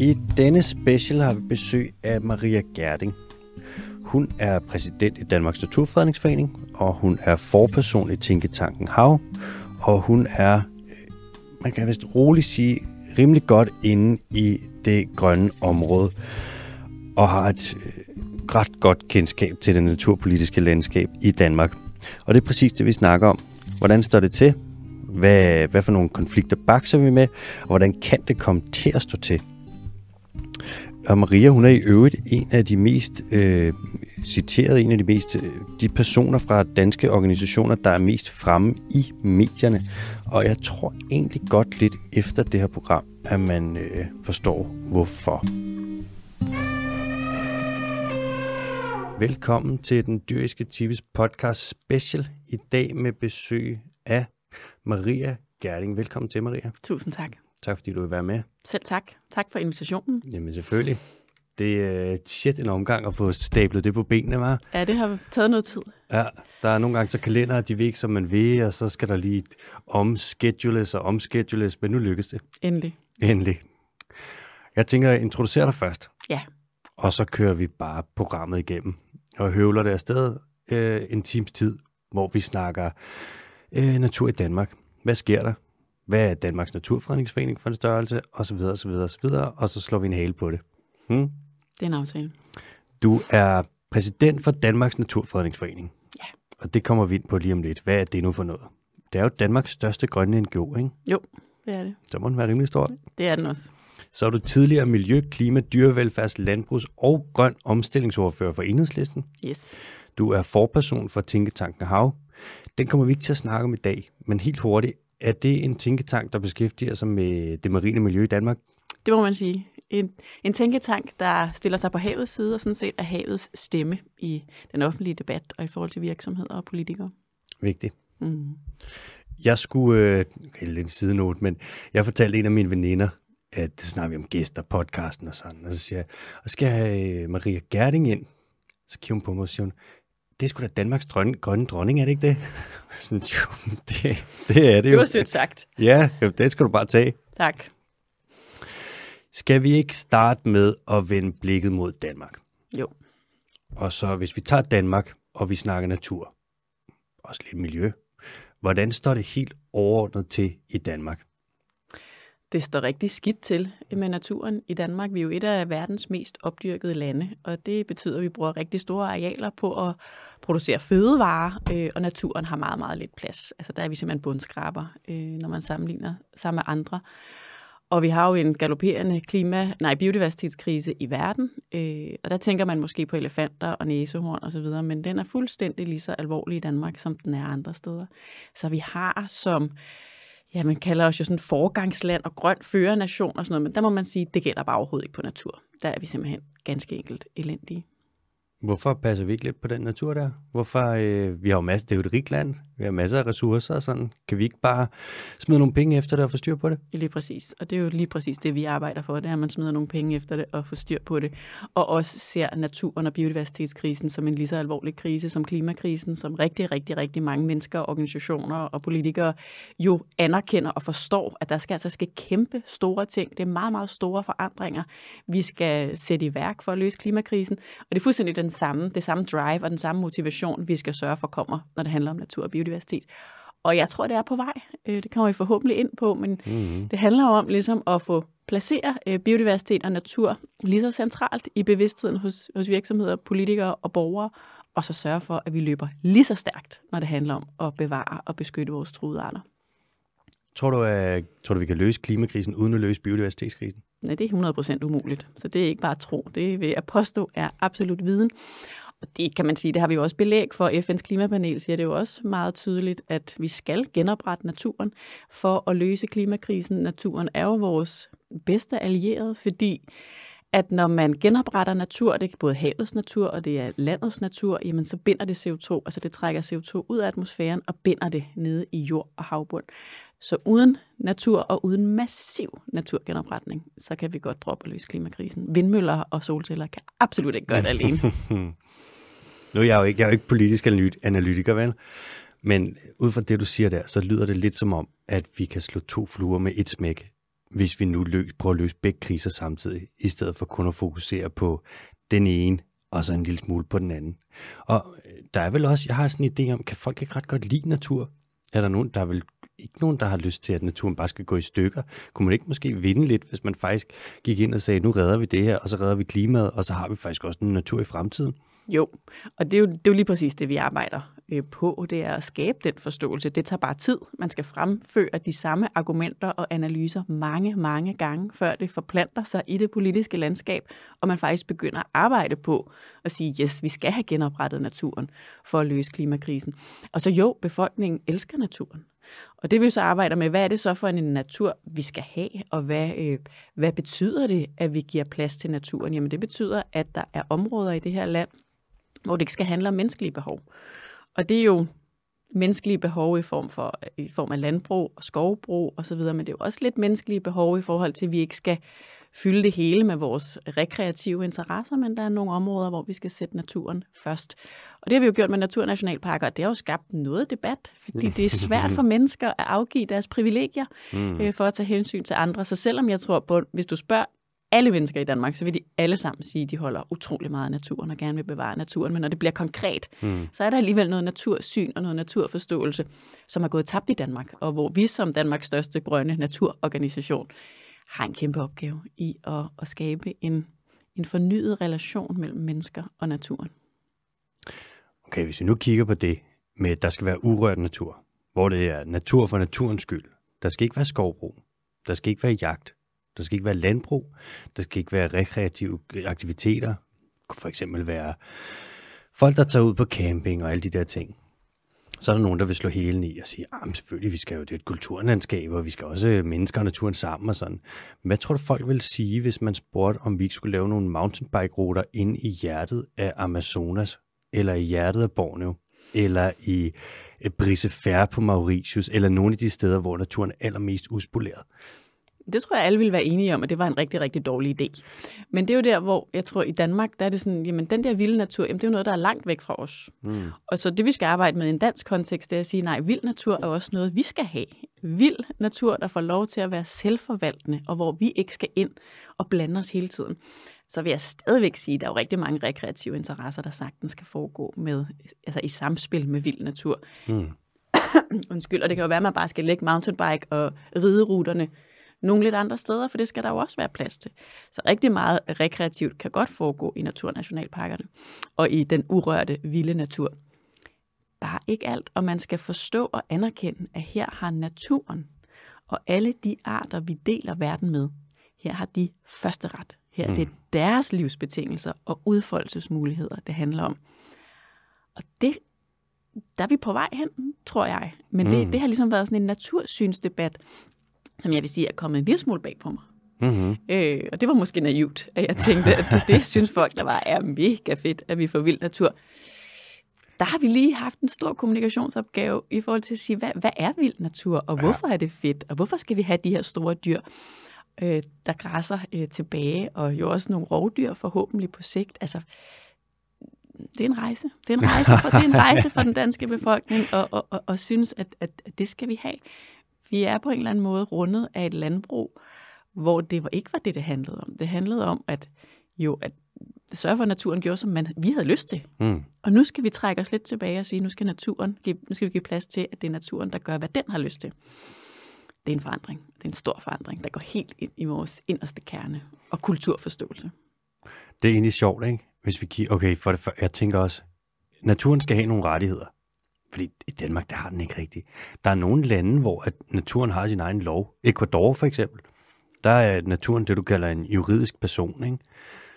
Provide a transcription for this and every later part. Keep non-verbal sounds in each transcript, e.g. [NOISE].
I denne special har vi besøg af Maria Gerding. Hun er præsident i Danmarks Naturfredningsforening, og hun er forperson i Tænketanken Hav, og hun er, man kan vist roligt sige, rimelig godt inde i det grønne område, og har et øh, ret godt kendskab til det naturpolitiske landskab i Danmark. Og det er præcis det, vi snakker om. Hvordan står det til? Hvad, hvad for nogle konflikter bakser vi med? Og hvordan kan det komme til at stå til? Og Maria, hun er i øvrigt en af de mest øh, citerede, en af de mest, øh, de personer fra danske organisationer, der er mest fremme i medierne. Og jeg tror egentlig godt lidt efter det her program, at man øh, forstår hvorfor. Velkommen til den dyriske Tibis podcast special. I dag med besøg af Maria Gerding. Velkommen til, Maria. Tusind tak. Tak fordi du vil være med. Selv tak. Tak for invitationen. Jamen selvfølgelig. Det er shit en omgang at få stablet det på benene, var. Ja, det har taget noget tid. Ja, der er nogle gange så kalender, de vil ikke, som man vil, og så skal der lige omschedules og omschedules, men nu lykkes det. Endelig. Endelig. Jeg tænker, at introducere dig først. Ja. Og så kører vi bare programmet igennem og høvler det afsted øh, en times tid, hvor vi snakker øh, natur i Danmark. Hvad sker der? Hvad er Danmarks Naturfredningsforening for en størrelse? Og så videre, og så videre, og så videre. Og så slår vi en hale på det. Hmm? Det er en aftale. Du er præsident for Danmarks Naturfredningsforening. Ja. Og det kommer vi ind på lige om lidt. Hvad er det nu for noget? Det er jo Danmarks største grønne NGO, ikke? Jo, det er det. Så må den være rimelig stor. Det er den også. Så er du tidligere Miljø, Klima, Dyrevelfærds, Landbrugs og Grøn Omstillingsordfører for Enhedslisten. Yes. Du er forperson for Tænketanken Hav. Den kommer vi ikke til at snakke om i dag, men helt hurtigt. Er det en tænketank, der beskæftiger sig med det marine miljø i Danmark? Det må man sige. En, en tænketank, der stiller sig på havets side og sådan set er havets stemme i den offentlige debat og i forhold til virksomheder og politikere. Vigtigt. Mm. Jeg skulle, øh, okay, lidt en sidenote, men jeg fortalte en af mine veninder, at det snakker vi om gæster, podcasten og sådan, og så siger jeg, og skal jeg have øh, Maria Gerding ind? Så kigger hun på mig og siger hun, det er sgu da Danmarks grønne, grønne dronning, er det ikke det? [LAUGHS] Sådan, jo, det, det er det Det jo. var sødt sagt. Ja, jo, det skal du bare tage. Tak. Skal vi ikke starte med at vende blikket mod Danmark? Jo. Og så hvis vi tager Danmark, og vi snakker natur, også lidt miljø, hvordan står det helt overordnet til i Danmark? Det står rigtig skidt til med naturen i Danmark. Vi er jo et af verdens mest opdyrkede lande, og det betyder, at vi bruger rigtig store arealer på at producere fødevarer, øh, og naturen har meget, meget lidt plads. Altså der er vi simpelthen bundskraber, øh, når man sammenligner sammen med andre. Og vi har jo en galopperende klima, nej, biodiversitetskrise i verden, øh, og der tænker man måske på elefanter og næsehorn osv., men den er fuldstændig lige så alvorlig i Danmark, som den er andre steder. Så vi har som ja, man kalder os jo sådan forgangsland og grøn førernation og sådan noget, men der må man sige, det gælder bare overhovedet ikke på natur. Der er vi simpelthen ganske enkelt elendige. Hvorfor passer vi ikke lidt på den natur der? Hvorfor, øh, vi har jo masser, det er jo et rigt land, vi har masser af ressourcer og sådan. Kan vi ikke bare smide nogle penge efter det og få styr på det? Lige præcis. Og det er jo lige præcis det, vi arbejder for, det er, at man smider nogle penge efter det og får styr på det. Og også ser naturen og biodiversitetskrisen som en lige så alvorlig krise som klimakrisen, som rigtig, rigtig, rigtig mange mennesker, organisationer og politikere jo anerkender og forstår, at der skal altså ske kæmpe store ting. Det er meget, meget store forandringer, vi skal sætte i værk for at løse klimakrisen. Og det er fuldstændig den samme, det samme drive og den samme motivation, vi skal sørge for kommer, når det handler om natur og biodiversitet. Og jeg tror, det er på vej. Øh, Det kommer vi forhåbentlig ind på, men Mm-hmm. det handler om ligesom at få placere øh, biodiversitet og natur lige så centralt i bevidstheden hos, hos virksomheder, politikere og borgere, og så sørge for, at vi løber lige så stærkt, når det handler om at bevare og beskytte vores truede arter. Tror du, at, tror du, vi kan løse klimakrisen uden at løse biodiversitetskrisen? Nej, det er 100% umuligt. Så det er ikke bare tro. Det vil jeg påstå er absolut viden. Det kan man sige, det har vi jo også belæg for. FN's klimapanel siger det jo også meget tydeligt, at vi skal genoprette naturen for at løse klimakrisen. Naturen er jo vores bedste allierede, fordi at når man genopretter natur, det er både havets natur og det er landets natur, jamen så binder det CO2, altså det trækker CO2 ud af atmosfæren og binder det nede i jord og havbund. Så uden natur og uden massiv naturgenopretning, så kan vi godt droppe at løse klimakrisen. Vindmøller og solceller kan absolut ikke gøre det alene. [LAUGHS] Nu er jeg jo ikke, jeg er jo ikke politisk analytiker, vel? Men ud fra det, du siger der, så lyder det lidt som om, at vi kan slå to fluer med et smæk hvis vi nu løs, prøver at løse begge kriser samtidig, i stedet for kun at fokusere på den ene, og så en lille smule på den anden. Og øh, der er vel også, jeg har sådan en idé om, kan folk ikke ret godt lide natur? Er der nogen, der er vel ikke nogen, der har lyst til, at naturen bare skal gå i stykker? Kunne man ikke måske vinde lidt, hvis man faktisk gik ind og sagde, nu redder vi det her, og så redder vi klimaet, og så har vi faktisk også en natur i fremtiden? Jo, og det er jo, det er jo lige præcis det, vi arbejder øh, på, det er at skabe den forståelse. Det tager bare tid. Man skal fremføre de samme argumenter og analyser mange, mange gange, før det forplanter sig i det politiske landskab, og man faktisk begynder at arbejde på at sige, yes, vi skal have genoprettet naturen for at løse klimakrisen. Og så jo, befolkningen elsker naturen. Og det vi så arbejder med, hvad er det så for en natur, vi skal have, og hvad, øh, hvad betyder det, at vi giver plads til naturen? Jamen det betyder, at der er områder i det her land, hvor det ikke skal handle om menneskelige behov. Og det er jo menneskelige behov i form, for, i form af landbrug og skovbrug osv., men det er jo også lidt menneskelige behov i forhold til, at vi ikke skal fylde det hele med vores rekreative interesser, men der er nogle områder, hvor vi skal sætte naturen først. Og det har vi jo gjort med naturnationalparker, og det har jo skabt noget debat, fordi det er svært for [LAUGHS] mennesker at afgive deres privilegier mm. øh, for at tage hensyn til andre. Så selvom jeg tror på, hvis du spørger alle mennesker i Danmark, så vil de alle sammen sige, at de holder utrolig meget af naturen og gerne vil bevare naturen. Men når det bliver konkret, mm. så er der alligevel noget natursyn og noget naturforståelse, som er gået tabt i Danmark, og hvor vi som Danmarks største grønne naturorganisation har en kæmpe opgave i at, at skabe en, en fornyet relation mellem mennesker og naturen. Okay, hvis vi nu kigger på det med, at der skal være urørt natur, hvor det er natur for naturens skyld. Der skal ikke være skovbrug. Der skal ikke være jagt. Der skal ikke være landbrug. Der skal ikke være rekreative aktiviteter. Det kunne for eksempel være folk, der tager ud på camping og alle de der ting. Så er der nogen, der vil slå hele i og sige, ah, at selvfølgelig, vi skal jo, det er et kulturlandskab, og vi skal også øh, mennesker og naturen sammen og sådan. Hvad tror du, folk vil sige, hvis man spurgte, om vi ikke skulle lave nogle mountainbike-ruter inde i hjertet af Amazonas, eller i hjertet af Borneo, eller i øh, Brisefer på Mauritius, eller nogle af de steder, hvor naturen er allermest uspoleret? Det tror jeg, alle vil være enige om, at det var en rigtig, rigtig dårlig idé. Men det er jo der, hvor jeg tror, i Danmark, der er det sådan, jamen den der vilde natur, jamen det er jo noget, der er langt væk fra os. Mm. Og så det, vi skal arbejde med i en dansk kontekst, det er at sige, nej, vild natur er også noget, vi skal have. Vild natur, der får lov til at være selvforvaltende, og hvor vi ikke skal ind og blande os hele tiden. Så vil jeg stadigvæk sige, at der er jo rigtig mange rekreative interesser, der sagtens skal foregå med, altså i samspil med vild natur. Mm. [COUGHS] Undskyld, og det kan jo være, at man bare skal lægge mountainbike og rideruterne nogle lidt andre steder, for det skal der jo også være plads til. Så rigtig meget rekreativt kan godt foregå i naturnationalparkerne og i den urørte vilde natur. Bare ikke alt, og man skal forstå og anerkende, at her har naturen og alle de arter, vi deler verden med, her har de første ret. Her er det mm. deres livsbetingelser og udfoldelsesmuligheder, det handler om. Og det, der er vi på vej hen, tror jeg. Men det, mm. det har ligesom været sådan en natursynsdebat, som jeg vil sige er kommet en lille smule bag på mig. Mm-hmm. Øh, og det var måske naivt, at jeg tænkte, at det, det synes folk, der var er mega fedt, at vi får vild natur. Der har vi lige haft en stor kommunikationsopgave i forhold til at sige, hvad, hvad er vild natur, og hvorfor ja. er det fedt, og hvorfor skal vi have de her store dyr, øh, der græsser øh, tilbage, og jo også nogle rovdyr forhåbentlig på sigt. Altså, det er en rejse. Det er en rejse for, det er en rejse for den danske befolkning, og, og, og, og synes, at, at, at det skal vi have. Vi er på en eller anden måde rundet af et landbrug, hvor det ikke var det, det handlede om. Det handlede om, at jo, at sørge for, at naturen gjorde, som man, vi havde lyst til. Mm. Og nu skal vi trække os lidt tilbage og sige, nu skal naturen, nu skal vi give plads til, at det er naturen, der gør, hvad den har lyst til. Det er en forandring. Det er en stor forandring, der går helt ind i vores inderste kerne og kulturforståelse. Det er egentlig sjovt, ikke? Hvis vi kigger, okay, for det, for, jeg tænker også, naturen skal have nogle rettigheder. Fordi i Danmark, der har den ikke rigtigt. Der er nogle lande, hvor at naturen har sin egen lov. Ecuador for eksempel. Der er naturen det, du kalder en juridisk person. Ikke?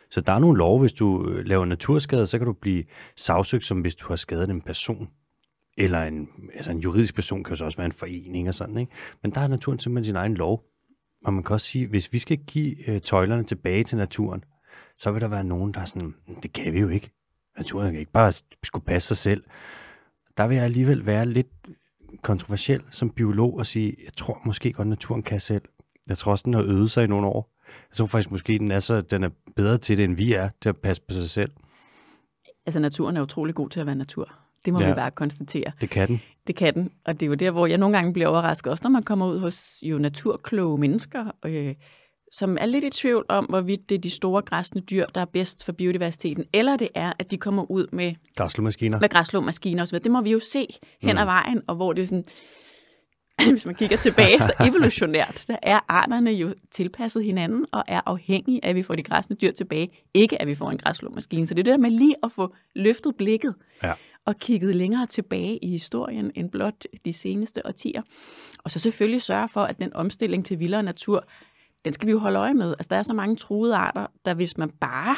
Så der er nogle lov, hvis du øh, laver naturskade, så kan du blive sagsøgt, som hvis du har skadet en person. Eller en, altså en juridisk person kan jo så også være en forening og sådan. Ikke? Men der har naturen simpelthen sin egen lov. Og man kan også sige, hvis vi skal give øh, tøjlerne tilbage til naturen, så vil der være nogen, der er sådan, det kan vi jo ikke. Naturen kan ikke bare skulle passe sig selv der vil jeg alligevel være lidt kontroversiel som biolog og sige, jeg tror måske godt, naturen kan selv. Jeg tror også, den har øvet sig i nogle år. Jeg tror faktisk måske, den er, så, den er bedre til det, end vi er, til at passe på sig selv. Altså naturen er utrolig god til at være natur. Det må Ja. vi bare konstatere. Det kan den. Det kan den, og det er jo der, hvor jeg nogle gange bliver overrasket, også når man kommer ud hos jo naturkloge mennesker, øh, som er lidt i tvivl om, hvorvidt det er de store græsne dyr, der er bedst for biodiversiteten, eller det er, at de kommer ud med, Græsslåmaskiner. med græsslåmaskiner osv. Det må vi jo se hen ad vejen, og hvor det er sådan, [CLEARS THROAT] hvis man kigger tilbage, så [LAUGHS] evolutionært, der er arterne jo tilpasset hinanden og er afhængige af, at vi får de græsne dyr tilbage, ikke at vi får en græsslåmaskine. Så det er det der med lige at få løftet blikket Ja. og kigget længere tilbage i historien end blot de seneste årtier. Og så selvfølgelig sørge for, at den omstilling til vildere natur, den skal vi jo holde øje med. Altså, der er så mange truede arter, der hvis man bare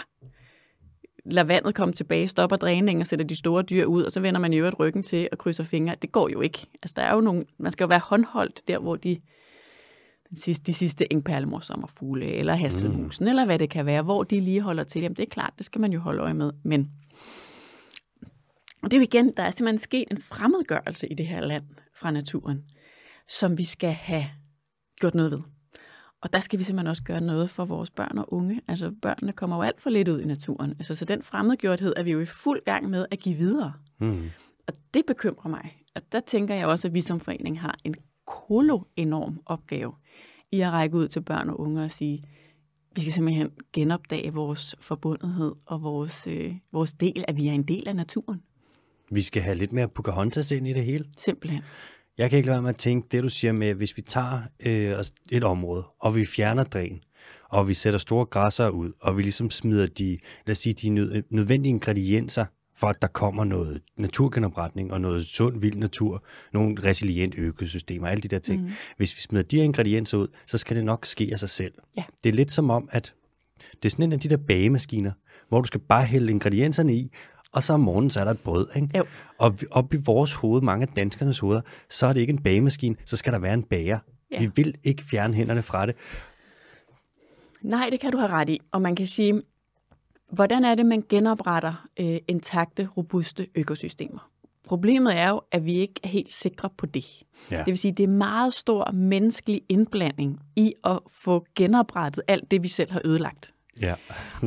lader vandet komme tilbage, stopper dræningen og sætter de store dyr ud, og så vender man i øvrigt ryggen til og krydser fingre. Det går jo ikke. Altså, der er jo nogle, man skal jo være håndholdt der, hvor de, den sidste, de sidste engperlemorsommerfugle, eller hasselmusen, mm. eller hvad det kan være, hvor de lige holder til. Jamen, det er klart, det skal man jo holde øje med. Men og det er jo igen, der er simpelthen sket en fremmedgørelse i det her land fra naturen, som vi skal have gjort noget ved. Og der skal vi simpelthen også gøre noget for vores børn og unge. Altså børnene kommer jo alt for lidt ud i naturen. Altså, så den fremmedgjorthed er vi jo i fuld gang med at give videre. Mm. Og det bekymrer mig. Og der tænker jeg også, at vi som forening har en kolo enorm opgave i at række ud til børn og unge og sige, vi skal simpelthen genopdage vores forbundethed og vores, øh, vores del, at vi er en del af naturen. Vi skal have lidt mere Pocahontas ind i det hele. Simpelthen. Jeg kan ikke lade være med at tænke, det du siger med, hvis vi tager øh, et område, og vi fjerner dræn, og vi sætter store græsser ud, og vi ligesom smider de, lad os sige, de nød, nødvendige ingredienser, for at der kommer noget naturgenopretning og noget sund, vild natur, nogle resilient økosystemer, alle de der ting. Mm. Hvis vi smider de her ingredienser ud, så skal det nok ske af sig selv. Ja. Det er lidt som om, at det er sådan en af de der bagemaskiner, hvor du skal bare hælde ingredienserne i, og så om morgenen, så er der et brød. Ikke? Jo. Og op i vores hoved, mange af danskernes hoveder, så er det ikke en bagemaskine, så skal der være en bager. Ja. Vi vil ikke fjerne hænderne fra det. Nej, det kan du have ret i. Og man kan sige, hvordan er det, man genopretter øh, intakte, robuste økosystemer? Problemet er jo, at vi ikke er helt sikre på det. Ja. Det vil sige, det er meget stor menneskelig indblanding i at få genoprettet alt det, vi selv har ødelagt. Ja.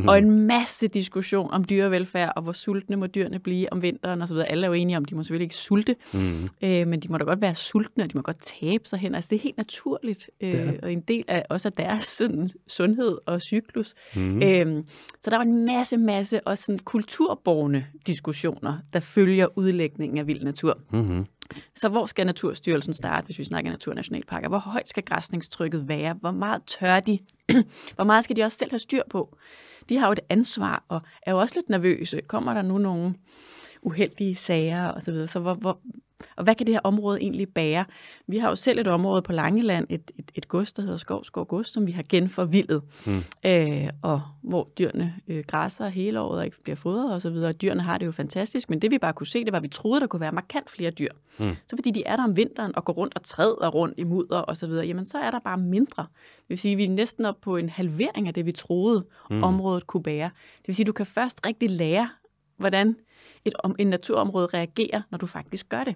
Og en masse diskussion om dyrevelfærd, og hvor sultne må dyrene blive om vinteren osv. Alle er jo enige om, at de må selvfølgelig ikke sulte, Mm. øh, men de må da godt være sultne, og de må godt tabe sig hen. Altså det er helt naturligt, øh, Det er det. og en del af også af deres sådan, sundhed og cyklus. Mm. Øhm, så der var en masse, masse også sådan kulturborgende diskussioner, der følger udlægningen af vild natur. Mm-hmm. Så hvor skal Naturstyrelsen starte, hvis vi snakker naturnationalparker? Hvor højt skal græsningstrykket være? Hvor meget tør de? [CLEARS THROAT] Hvor meget skal de også selv have styr på? De har jo et ansvar og er jo også lidt nervøse. Kommer der nu nogle uheldige sager og så videre? Så hvor, hvor, og hvad kan det her område egentlig bære? Vi har jo selv et område på Langeland, et, et, et gods, der hedder Skovskov Gods, som vi har genforvildet, mm. øh, og hvor dyrene øh, græsser hele året og ikke bliver fodret og så videre. Dyrene har det jo fantastisk, men det vi bare kunne se, det var, at vi troede, der kunne være markant flere dyr. Mm. Så fordi de er der om vinteren og går rundt og træder rundt i mudder og så videre, jamen så er der bare mindre. Det vil sige, at vi er næsten op på en halvering af det, vi troede, mm. området kunne bære. Det vil sige, at du kan først rigtig lære, hvordan et, om, en naturområde reagerer, når du faktisk gør det.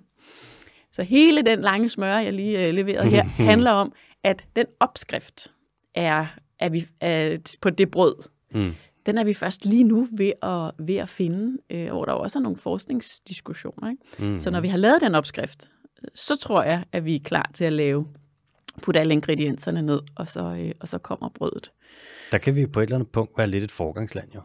Så hele den lange smøre, jeg lige øh, leverede her, [LAUGHS] handler om, at den opskrift er, er vi, er på det brød. Mm. Den er vi først lige nu ved at, ved at finde, øh, hvor der også er nogle forskningsdiskussioner. Ikke? Mm. Så når vi har lavet den opskrift, så tror jeg, at vi er klar til at lave, putte alle ingredienserne ned, og så, øh, og så kommer brødet. Der kan vi på et eller andet punkt være lidt et forgangsland, jo.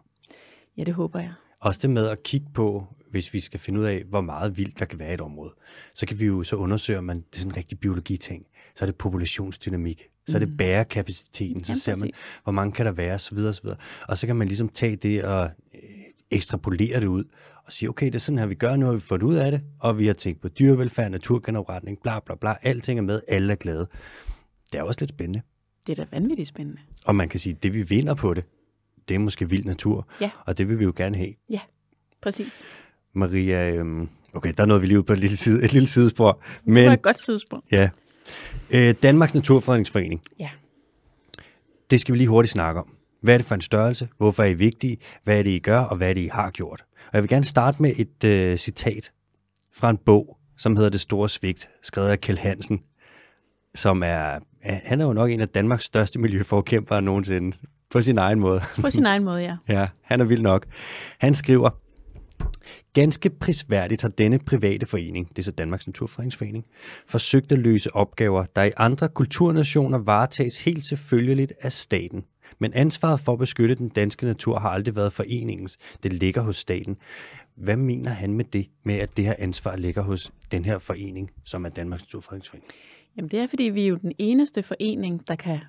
Ja, det håber jeg. Også det med at kigge på, hvis vi skal finde ud af, hvor meget vildt der kan være i et område. Så kan vi jo så undersøge, om man, det er sådan en rigtig biologi-ting. Så er det populationsdynamik. Så er det bærekapaciteten. Så ser man, hvor mange kan der være, så videre, så videre. Og så kan man ligesom tage det og øh, ekstrapolere det ud og sige, okay, det er sådan her, vi gør, nu har vi fået ud af det, og vi har tænkt på dyrevelfærd, naturgenopretning, bla bla bla, alting er med, alle er glade. Det er også lidt spændende. Det er da vanvittigt spændende. Og man kan sige, at det vi vinder på det, det er måske vild natur, Ja. og det vil vi jo gerne have. Ja, præcis. Maria, øhm, okay, der nåede vi lige ud på et lille, side, et lille sidespor. Det var Men et godt tidspunkt. ja, øh, Danmarks Naturfredningsforening, Ja. det skal vi lige hurtigt snakke om. Hvad er det for en størrelse? Hvorfor er I vigtige? Hvad er det, I gør? Og hvad er det, I har gjort? Og jeg vil gerne starte med et øh, citat fra en bog, som hedder Det Store Svigt, skrevet af Kjell Hansen, som er, han er jo nok en af Danmarks største miljøforkæmpere nogensinde, på sin egen måde. På sin egen måde, ja. [LAUGHS] Ja, han er vild nok. Han skriver, Ganske prisværdigt har denne private forening, det er så Danmarks Naturfredningsforening, forsøgt at løse opgaver, der i andre kulturnationer varetages helt selvfølgeligt af staten. Men ansvaret for at beskytte den danske natur har aldrig været foreningens. Det ligger hos staten. Hvad mener han med det, med at det her ansvar ligger hos den her forening, som er Danmarks Naturfredningsforening? Jamen det er, fordi vi er jo den eneste forening, der kan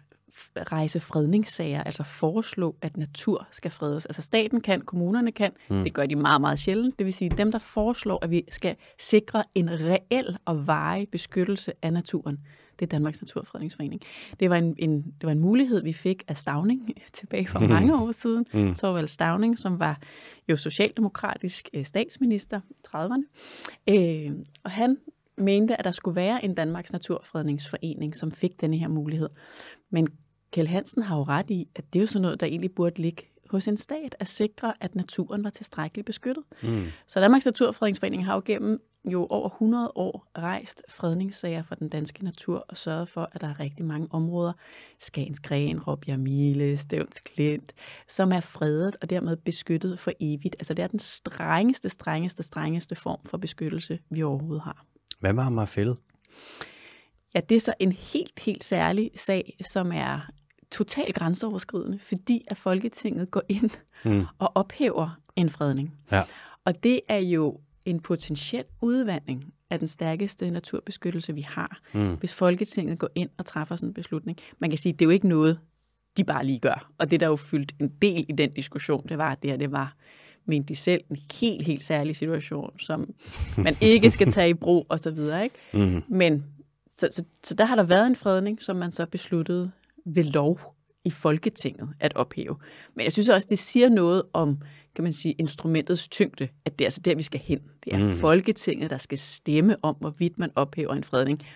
rejse fredningssager, altså foreslå, at natur skal fredes. Altså staten kan, kommunerne kan, mm. det gør de meget, meget sjældent. Det vil sige, dem, der foreslår, at vi skal sikre en reel og varig beskyttelse af naturen, det er Danmarks Naturfredningsforening. Det var en, en, det var en mulighed, vi fik af Stavning [LAUGHS] tilbage for mange år siden. Mm. Torvald Stavning, som var jo socialdemokratisk øh, statsminister i 30'erne. Øh, og han mente, at der skulle være en Danmarks Naturfredningsforening, som fik denne her mulighed. Men Kjell Hansen har jo ret i, at det er jo sådan noget, der egentlig burde ligge hos en stat, at sikre, at naturen var tilstrækkeligt beskyttet. Mm. Så Danmarks Naturfredningsforening har jo gennem jo over 100 år rejst fredningssager for den danske natur og sørget for, at der er rigtig mange områder, Skagens Gren, Råbjerg Mile, Stævns Klint, som er fredet og dermed beskyttet for evigt. Altså det er den strengeste, strengeste, strengeste form for beskyttelse, vi overhovedet har. Hvad med Amagerfællet? Ja, det er så en helt, helt særlig sag, som er totalt grænseoverskridende, fordi at Folketinget går ind mm. og ophæver en fredning. Ja. Og det er jo en potentiel udvandring af den stærkeste naturbeskyttelse, vi har, mm. hvis Folketinget går ind og træffer sådan en beslutning. Man kan sige, at det er jo ikke noget, de bare lige gør. Og det, der jo fyldt en del i den diskussion, det var, at det her, det var mente de selv, en helt, helt særlig situation, som man ikke skal tage i brug og så videre. Ikke? Mm. Men så, så, så der har der været en fredning, som man så besluttede ved lov i Folketinget at ophæve. Men jeg synes også, det siger noget om, kan man sige, instrumentets tyngde, at det er altså der, vi skal hen. Det er mm. Folketinget, der skal stemme om, hvorvidt man ophæver en fredning.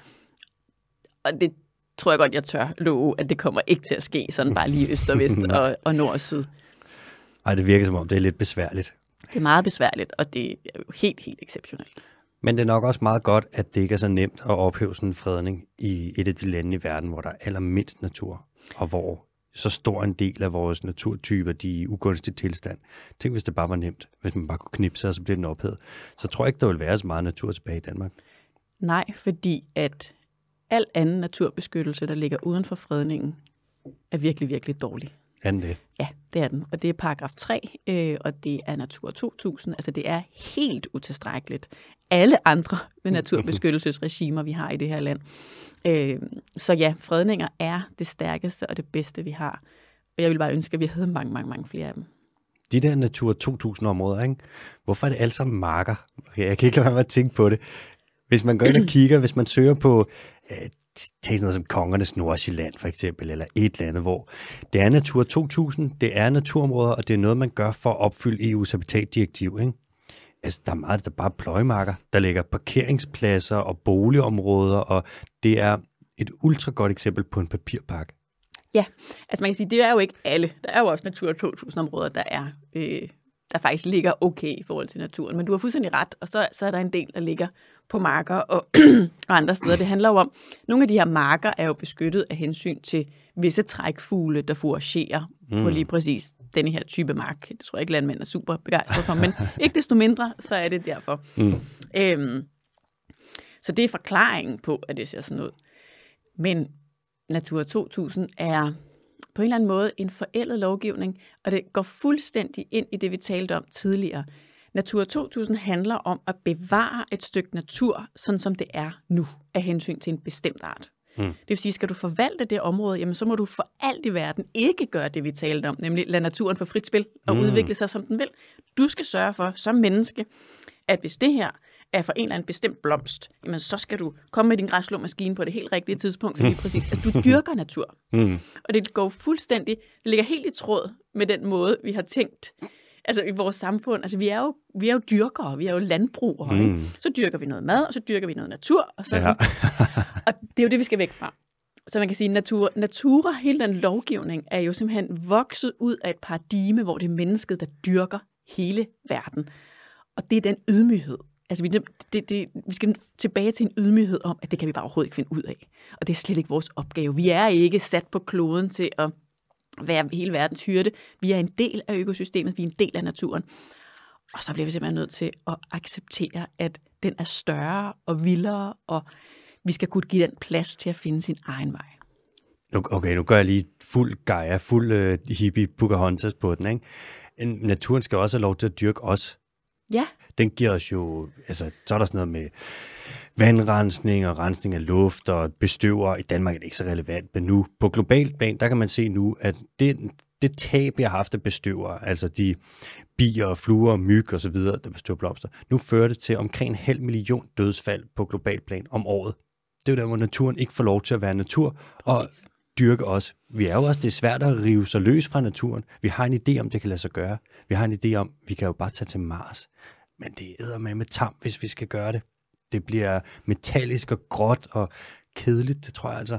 Og det tror jeg godt, jeg tør love, at det kommer ikke til at ske sådan bare lige øst og vest [LAUGHS] og, og nord og syd. Ej, det virker som om, det er lidt besværligt. Det er meget besværligt, og det er jo helt, helt exceptionelt. Men det er nok også meget godt, at det ikke er så nemt at ophæve sådan en fredning i et af de lande i verden, hvor der er allermindst natur, og hvor så stor en del af vores naturtyper, de er i ugunstig tilstand. Tænk, hvis det bare var nemt. Hvis man bare kunne knipse, og så bliver den ophævet. Så tror jeg ikke, der vil være så meget natur tilbage i Danmark. Nej, fordi at al anden naturbeskyttelse, der ligger uden for fredningen, er virkelig, virkelig dårlig. Er den det? Ja, det er den. Og det er paragraf 3, øh, og det er Natur 2000. Altså det er helt utilstrækkeligt. Alle andre [LAUGHS] naturbeskyttelsesregimer, vi har i det her land. Øh, så ja, fredninger er det stærkeste og det bedste, vi har. Og jeg vil bare ønske, at vi havde mange, mange, mange flere af dem. De der Natur 2000-områder, ikke? hvorfor er det alle sammen marker? Okay, jeg kan ikke lade være med at tænke på det. Hvis man går ind og [CLEARS THROAT] kigger, hvis man søger på øh, tage sådan noget som Kongernes Nordsjælland for eksempel, eller et eller andet, hvor det er Natur 2000, det er naturområder, og det er noget, man gør for at opfylde EU's habitatdirektiv. Ikke? Altså, der er meget, der bare pløjemarker. Der ligger parkeringspladser og boligområder, og det er et ultra godt eksempel på en papirpark. Ja, altså man kan sige, det er jo ikke alle. Der er jo også Natur 2000-områder, der er øh, der faktisk ligger okay i forhold til naturen. Men du har fuldstændig ret, og så, så er der en del, der ligger på marker og, [CLEARS THROAT] og andre steder. Det handler jo om, nogle af de her marker er jo beskyttet af hensyn til visse trækfugle, der foragerer mm. på lige præcis denne her type mark. Det tror jeg ikke, landmænd er super begejstrede for, men [LAUGHS] ikke desto mindre, så er det derfor. Mm. Øhm, så det er forklaringen på, at det ser sådan ud. Men Natur 2000 er på en eller anden måde en forældet lovgivning, og det går fuldstændig ind i det, vi talte om tidligere. Natur 2000 handler om at bevare et stykke natur, sådan som det er nu, af hensyn til en bestemt art. Mm. Det vil sige, skal du forvalte det område, jamen så må du for alt i verden ikke gøre det, vi talte om, nemlig lade naturen få frit spil og mm. udvikle sig, som den vil. Du skal sørge for, som menneske, at hvis det her er for en eller anden bestemt blomst, jamen så skal du komme med din græsslåmaskine på det helt rigtige tidspunkt, så lige præcis. Altså, du [LAUGHS] dyrker natur. Mm. Og det går fuldstændig, det ligger helt i tråd med den måde, vi har tænkt altså i vores samfund. Altså vi er jo, vi er jo dyrkere, vi er jo landbrugere. Mm. Ikke? Så dyrker vi noget mad, og så dyrker vi noget natur. Og, sådan. Ja. [LAUGHS] og det er jo det, vi skal væk fra. Så man kan sige, natur, natura, hele den lovgivning, er jo simpelthen vokset ud af et paradigme, hvor det er mennesket, der dyrker hele verden. Og det er den ydmyghed, Altså, vi, det, det, vi skal tilbage til en ydmyghed om, at det kan vi bare overhovedet ikke finde ud af. Og det er slet ikke vores opgave. Vi er ikke sat på kloden til at være hele verdens hyrde. Vi er en del af økosystemet, vi er en del af naturen. Og så bliver vi simpelthen nødt til at acceptere, at den er større og vildere, og vi skal kunne give den plads til at finde sin egen vej. Okay, nu gør jeg lige fuld Gaia, fuld uh, hippie Pocahontas på den, ikke? Naturen skal også have lov til at dyrke os. Ja. Den giver os jo, altså, så er der sådan noget med vandrensning og rensning af luft og bestøver. I Danmark er det ikke så relevant, men nu på global plan, der kan man se nu, at det, det tab, vi har haft af bestøver, altså de bier, fluer, myg og så videre, der bestøver blomster, nu fører det til omkring en halv million dødsfald på global plan om året. Det er jo der, hvor naturen ikke får lov til at være natur, Præcis. og dyrke os. Vi er jo også, det er svært at rive sig løs fra naturen. Vi har en idé om, det kan lade sig gøre. Vi har en idé om, vi kan jo bare tage til Mars. Men det æder med med tam, hvis vi skal gøre det. Det bliver metallisk og gråt og kedeligt, det tror jeg altså.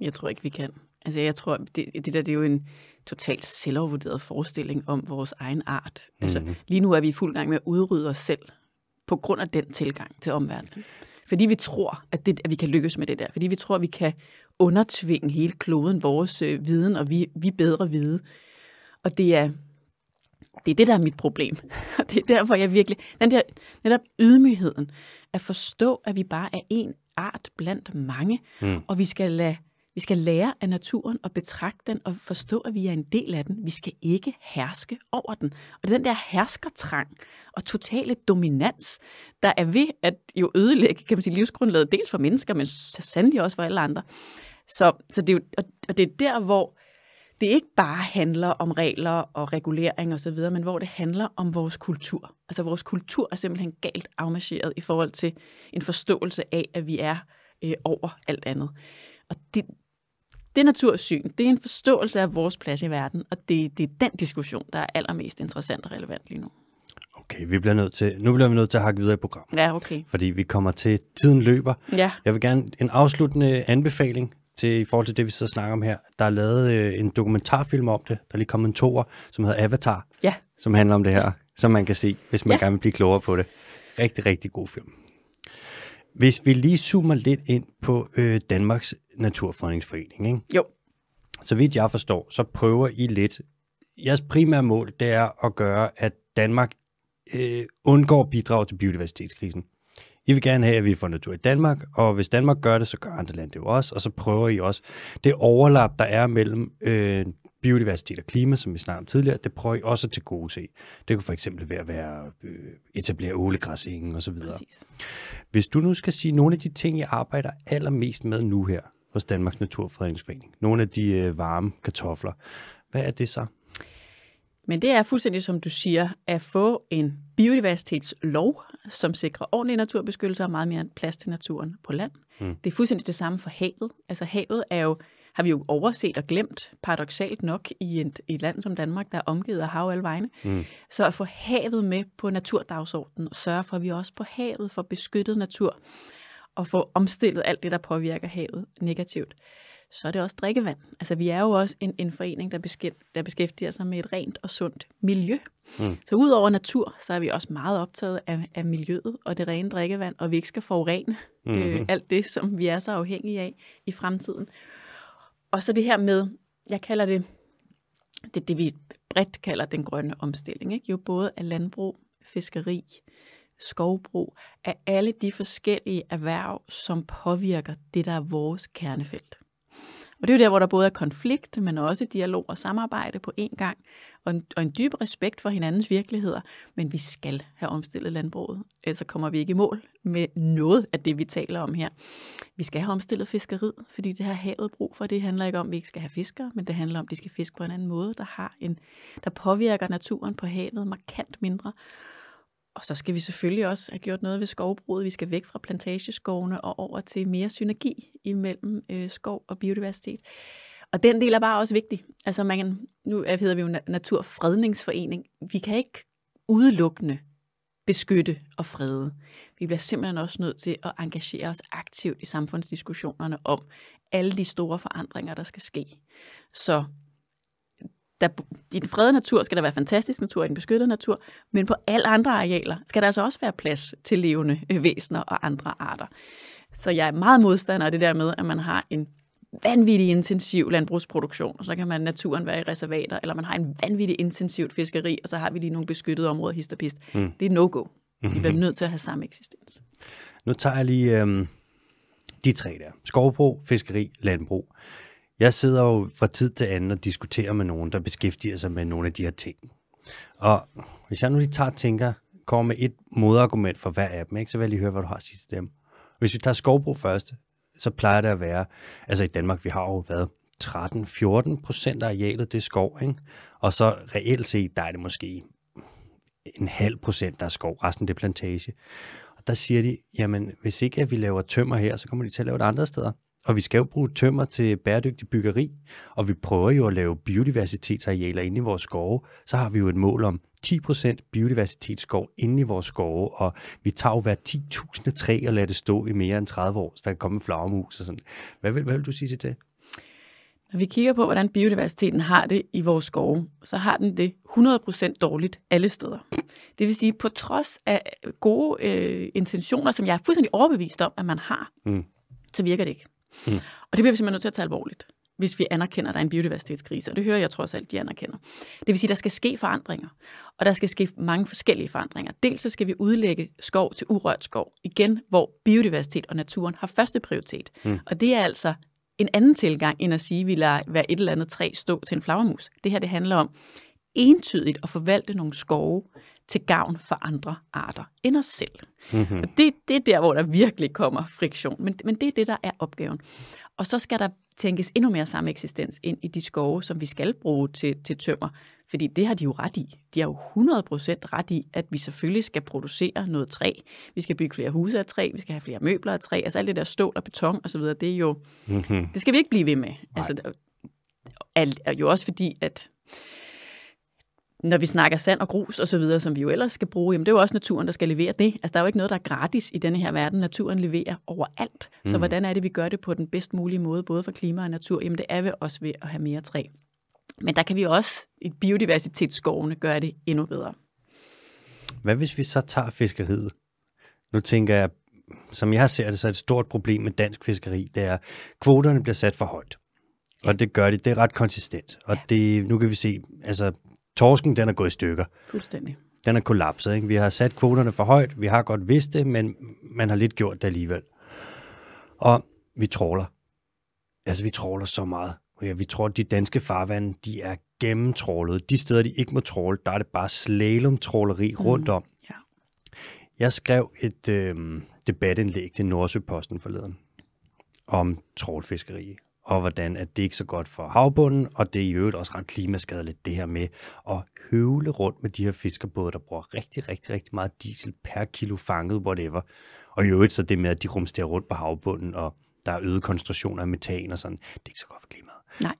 Jeg tror ikke, vi kan. Altså, jeg tror, det, det der det er jo en totalt selvovervurderet forestilling om vores egen art. Altså, mm-hmm. lige nu er vi i fuld gang med at udrydde os selv på grund af den tilgang til omverdenen. Fordi vi tror, at, det, at vi kan lykkes med det der. Fordi vi tror, at vi kan undertvinge hele kloden vores øh, viden, og vi, vi bedre vide. Og det er, det er det, der er mit problem. [LAUGHS] Og det er derfor, jeg virkelig... Den der netop ydmygheden, at forstå, at vi bare er en art blandt mange, mm. og vi skal lade vi skal lære af naturen og betragte den og forstå, at vi er en del af den. Vi skal ikke herske over den. Og det er den der herskertrang og totale dominans, der er ved at jo ødelægge kan man sige, livsgrundlaget, dels for mennesker, men så sandelig også for alle andre. Så, så det er jo, og det er der, hvor det ikke bare handler om regler og regulering osv., men hvor det handler om vores kultur. Altså vores kultur er simpelthen galt afmarcheret i forhold til en forståelse af, at vi er øh, over alt andet. Og det, det natursyn, det er en forståelse af vores plads i verden, og det, det er den diskussion, der er allermest interessant og relevant lige nu. Okay, vi bliver nødt til, nu bliver vi nødt til at hakke videre i programmet. Ja, okay. Fordi vi kommer til, tiden løber. Ja. Jeg vil gerne en afsluttende anbefaling til, i forhold til det, vi sidder og snakker om her. Der er lavet øh, en dokumentarfilm om det, der lige kommet en toer, som hedder Avatar, ja. som handler om det her, som man kan se, hvis man ja. gerne vil blive klogere på det. Rigtig, rigtig god film. Hvis vi lige zoomer lidt ind på øh, Danmarks Naturfredningsforening, ikke? Jo. Så vidt jeg forstår, så prøver I lidt. Jeres primære mål, det er at gøre, at Danmark øh, undgår bidrag til biodiversitetskrisen. I vil gerne have, at vi får natur i Danmark, og hvis Danmark gør det, så gør andre lande det jo også, og så prøver I også det overlap, der er mellem øh, biodiversitet og klima, som vi snakkede om tidligere, det prøver I også til gode se. Det kunne for eksempel være at være, øh, etablere ålegræsingen osv. Præcis. Hvis du nu skal sige nogle af de ting, I arbejder allermest med nu her hos Danmarks Naturfredningsforening, nogle af de øh, varme kartofler, hvad er det så? Men det er fuldstændig som du siger, at få en biodiversitetslov, som sikrer ordentlig naturbeskyttelse og meget mere plads til naturen på land. Mm. Det er fuldstændig det samme for havet. Altså havet er jo, har vi jo overset og glemt, paradoxalt nok, i et, i et land som Danmark, der er omgivet af hav alle vegne. Mm. Så at få havet med på naturdagsordenen og sørge for, at vi også på havet får beskyttet natur og få omstillet alt det, der påvirker havet negativt så er det også drikkevand. Altså vi er jo også en, en forening, der, beskæftiger, der beskæftiger sig med et rent og sundt miljø. Mm. Så udover natur, så er vi også meget optaget af, af miljøet og det rene drikkevand, og vi ikke skal forurene mm-hmm. øh, alt det, som vi er så afhængige af i fremtiden. Og så det her med, jeg kalder det, det, det vi bredt kalder den grønne omstilling. Ikke? Jo både af landbrug, fiskeri, skovbrug, af alle de forskellige erhverv, som påvirker det, der er vores kernefelt. Og det er jo der, hvor der både er konflikt, men også dialog og samarbejde på én gang, og en, og en dyb respekt for hinandens virkeligheder. Men vi skal have omstillet landbruget, ellers kommer vi ikke i mål med noget af det, vi taler om her. Vi skal have omstillet fiskeriet, fordi det har havet brug for. Det handler ikke om, at vi ikke skal have fiskere, men det handler om, at de skal fiske på en anden måde, der, har en, der påvirker naturen på havet markant mindre. Og så skal vi selvfølgelig også have gjort noget ved skovbruget. Vi skal væk fra plantageskovene og over til mere synergi imellem øh, skov og biodiversitet. Og den del er bare også vigtig. Altså man kan, nu hedder vi jo Naturfredningsforening. Vi kan ikke udelukkende beskytte og frede. Vi bliver simpelthen også nødt til at engagere os aktivt i samfundsdiskussionerne om alle de store forandringer, der skal ske. Så der, i den fredede natur skal der være fantastisk natur, i den beskyttede natur, men på alle andre arealer skal der altså også være plads til levende øh, væsener og andre arter. Så jeg er meget modstander af det der med, at man har en vanvittig intensiv landbrugsproduktion, og så kan man naturen være i reservater, eller man har en vanvittig intensivt fiskeri, og så har vi lige nogle beskyttede områder, hist og pist. Mm. Det er no-go. Vi bliver [LAUGHS] nødt til at have samme eksistens. Nu tager jeg lige øhm, de tre der. Skovbrug, fiskeri, landbrug. Jeg sidder jo fra tid til anden og diskuterer med nogen, der beskæftiger sig med nogle af de her ting. Og hvis jeg nu lige tager og tænker, kommer med et modargument for hver af dem, ikke, så vil jeg lige høre, hvad du har at sige til dem. Hvis vi tager skovbrug først, så plejer det at være, altså i Danmark, vi har jo været 13-14 procent af arealet, det er skov, ikke? Og så reelt set, der er det måske en halv procent, der er skov, resten det er plantage. Og der siger de, jamen hvis ikke at vi laver tømmer her, så kommer de til at lave det andre steder. Og vi skal jo bruge tømmer til bæredygtig byggeri, og vi prøver jo at lave biodiversitetsarealer inde i vores skove. Så har vi jo et mål om 10% biodiversitetsskov inde i vores skove, og vi tager jo hver 10.000 træ og lader det stå i mere end 30 år, så der kan komme en flagermus og sådan. Hvad vil, hvad vil du sige til det? Når vi kigger på, hvordan biodiversiteten har det i vores skove, så har den det 100% dårligt alle steder. Det vil sige, på trods af gode øh, intentioner, som jeg er fuldstændig overbevist om, at man har, mm. så virker det ikke. Mm. Og det bliver vi simpelthen nødt til at tage alvorligt, hvis vi anerkender, at der er en biodiversitetskrise. Og det hører jeg trods alt, de anerkender. Det vil sige, at der skal ske forandringer. Og der skal ske mange forskellige forandringer. Dels så skal vi udlægge skov til urørt skov. Igen, hvor biodiversitet og naturen har første prioritet. Mm. Og det er altså en anden tilgang, end at sige, at vi lader hver et eller andet træ stå til en flagermus. Det her det handler om entydigt at forvalte nogle skove til gavn for andre arter end os selv. Mm-hmm. Og det, det er der, hvor der virkelig kommer friktion. Men, men det er det, der er opgaven. Og så skal der tænkes endnu mere samme eksistens ind i de skove, som vi skal bruge til, til tømmer. Fordi det har de jo ret i. De har jo 100% ret i, at vi selvfølgelig skal producere noget træ. Vi skal bygge flere huse af træ, vi skal have flere møbler af træ. Altså alt det der stål og beton osv., det er jo... Mm-hmm. Det skal vi ikke blive ved med. Nej. Altså, alt er jo også fordi, at når vi snakker sand og grus og så videre, som vi jo ellers skal bruge, jamen det er jo også naturen, der skal levere det. Altså der er jo ikke noget, der er gratis i denne her verden. Naturen leverer overalt. Mm. Så hvordan er det, vi gør det på den bedst mulige måde, både for klima og natur? Jamen det er vi også ved at have mere træ. Men der kan vi også i biodiversitetsskovene gøre det endnu bedre. Hvad hvis vi så tager fiskeriet? Nu tænker jeg, som jeg ser det, så er et stort problem med dansk fiskeri, det er, at kvoterne bliver sat for højt. Og det gør de, det er ret konsistent. Og ja. det, nu kan vi se, altså torsken, den er gået i stykker. Fuldstændig. Den er kollapset. Ikke? Vi har sat kvoterne for højt, vi har godt vidst det, men man har lidt gjort det alligevel. Og vi tråler. Altså, vi tråler så meget. Ja, vi tror, at de danske farvande, de er gennemtrålet. De steder, de ikke må tråle, der er det bare slalom-tråleri mm. rundt om. Ja. Jeg skrev et øh, debatindlæg til Nordsøposten forleden om trålfiskeri og hvordan at det ikke er så godt for havbunden, og det er i øvrigt også ret klimaskadeligt, det her med at høvle rundt med de her fiskerbåde, der bruger rigtig, rigtig, rigtig meget diesel per kilo fanget, whatever. Og i øvrigt så det med, at de rumsterer rundt på havbunden, og der er øget koncentrationer af metan og sådan, det er ikke så godt for klimaet. Nej.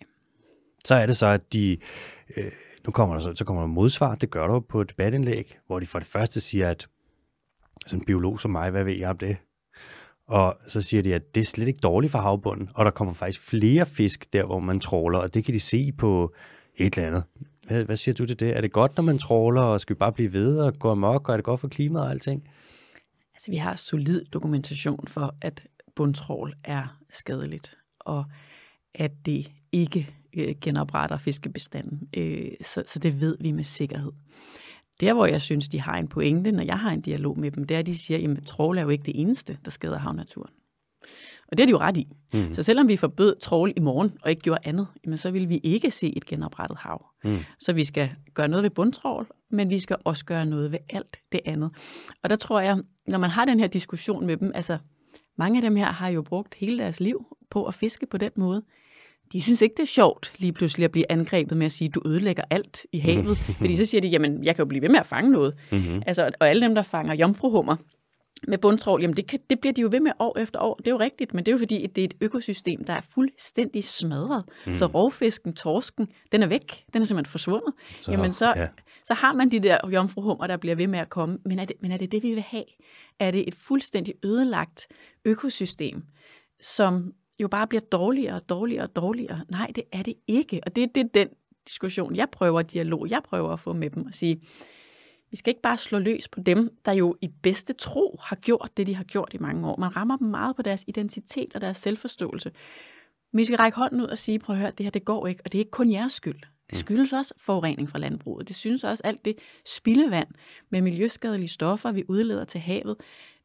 Så er det så, at de, øh, nu kommer der så, så kommer der modsvar, det gør der på et debatindlæg, hvor de for det første siger, at sådan en biolog som mig, hvad ved jeg om det? Og så siger de, at det er slet ikke dårligt for havbunden, og der kommer faktisk flere fisk der, hvor man tråler, og det kan de se på et eller andet. Hvad, hvad siger du til det? Er det godt, når man tråler, og skal vi bare blive ved og gå amok, og er det godt for klimaet og alting? Altså, vi har solid dokumentation for, at bundtrål er skadeligt, og at det ikke øh, genopretter fiskebestanden. Øh, så, så det ved vi med sikkerhed. Der, hvor jeg synes, de har en pointe, når jeg har en dialog med dem, det er, at de siger, at trål er jo ikke det eneste, der skader havnaturen. Og det er de jo ret i. Mm. Så selvom vi forbød trål i morgen og ikke gjorde andet, jamen så vil vi ikke se et genoprettet hav. Mm. Så vi skal gøre noget ved bundtrål, men vi skal også gøre noget ved alt det andet. Og der tror jeg, når man har den her diskussion med dem, altså mange af dem her har jo brugt hele deres liv på at fiske på den måde de synes ikke, det er sjovt lige pludselig at blive angrebet med at sige, du ødelægger alt i havet. Fordi så siger de, jamen, jeg kan jo blive ved med at fange noget. Mm-hmm. Altså, og alle dem, der fanger jomfruhummer med bundtrål, jamen det, kan, det bliver de jo ved med år efter år. Det er jo rigtigt, men det er jo fordi, det er et økosystem, der er fuldstændig smadret. Mm. Så rovfisken, torsken, den er væk. Den er simpelthen forsvundet. Så, jamen så, ja. så har man de der jomfruhummer, der bliver ved med at komme. Men er, det, men er det det, vi vil have? Er det et fuldstændig ødelagt økosystem, som jo bare bliver dårligere og dårligere og dårligere. Nej, det er det ikke. Og det, det er den diskussion, jeg prøver, dialog, jeg prøver at få med dem og sige, vi skal ikke bare slå løs på dem, der jo i bedste tro har gjort det, de har gjort i mange år. Man rammer dem meget på deres identitet og deres selvforståelse. Men vi skal række hånden ud og sige, prøv at høre, det her det går ikke, og det er ikke kun jeres skyld. Det skyldes også forurening fra landbruget. Det synes også alt det spildevand med miljøskadelige stoffer, vi udleder til havet.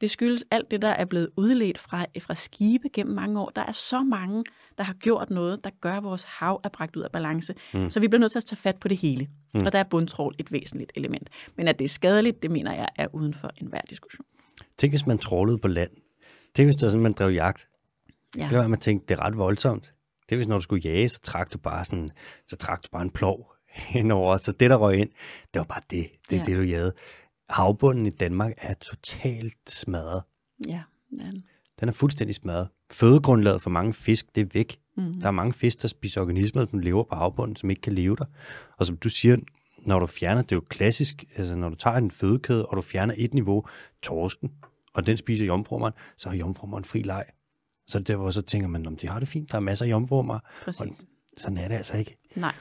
Det skyldes alt det, der er blevet udledt fra, fra skibe gennem mange år. Der er så mange, der har gjort noget, der gør, at vores hav er bragt ud af balance. Mm. Så vi bliver nødt til at tage fat på det hele. Mm. Og der er bundtrål et væsentligt element. Men at det er skadeligt, det mener jeg er uden for enhver diskussion. Tænk, hvis man trålede på land. Tænk, hvis det var sådan, man drev jagt. Ja. Det var, at man tænkte, det er ret voldsomt. Det er, hvis når du skulle jage, så trak du bare sådan, så trak du bare en plov [LAUGHS] henover. Så det, der røg ind, det var bare det. Det er ja. det, du jagede. Havbunden i Danmark er totalt smadret. Ja, ja. Den er fuldstændig smadret. Fødegrundlaget for mange fisk, det er væk. Mm. Der er mange fisk, der spiser organismer, som lever på havbunden, som ikke kan leve der. Og som du siger, når du fjerner, det er jo klassisk, altså når du tager en fødekæde, og du fjerner et niveau, torsken, og den spiser jomfrummeren, så har jomfrummeren fri leg. Så det hvor så tænker man, om de har det fint, der er masser af jomfrummer. Præcis. Og sådan er det altså ikke. Nej.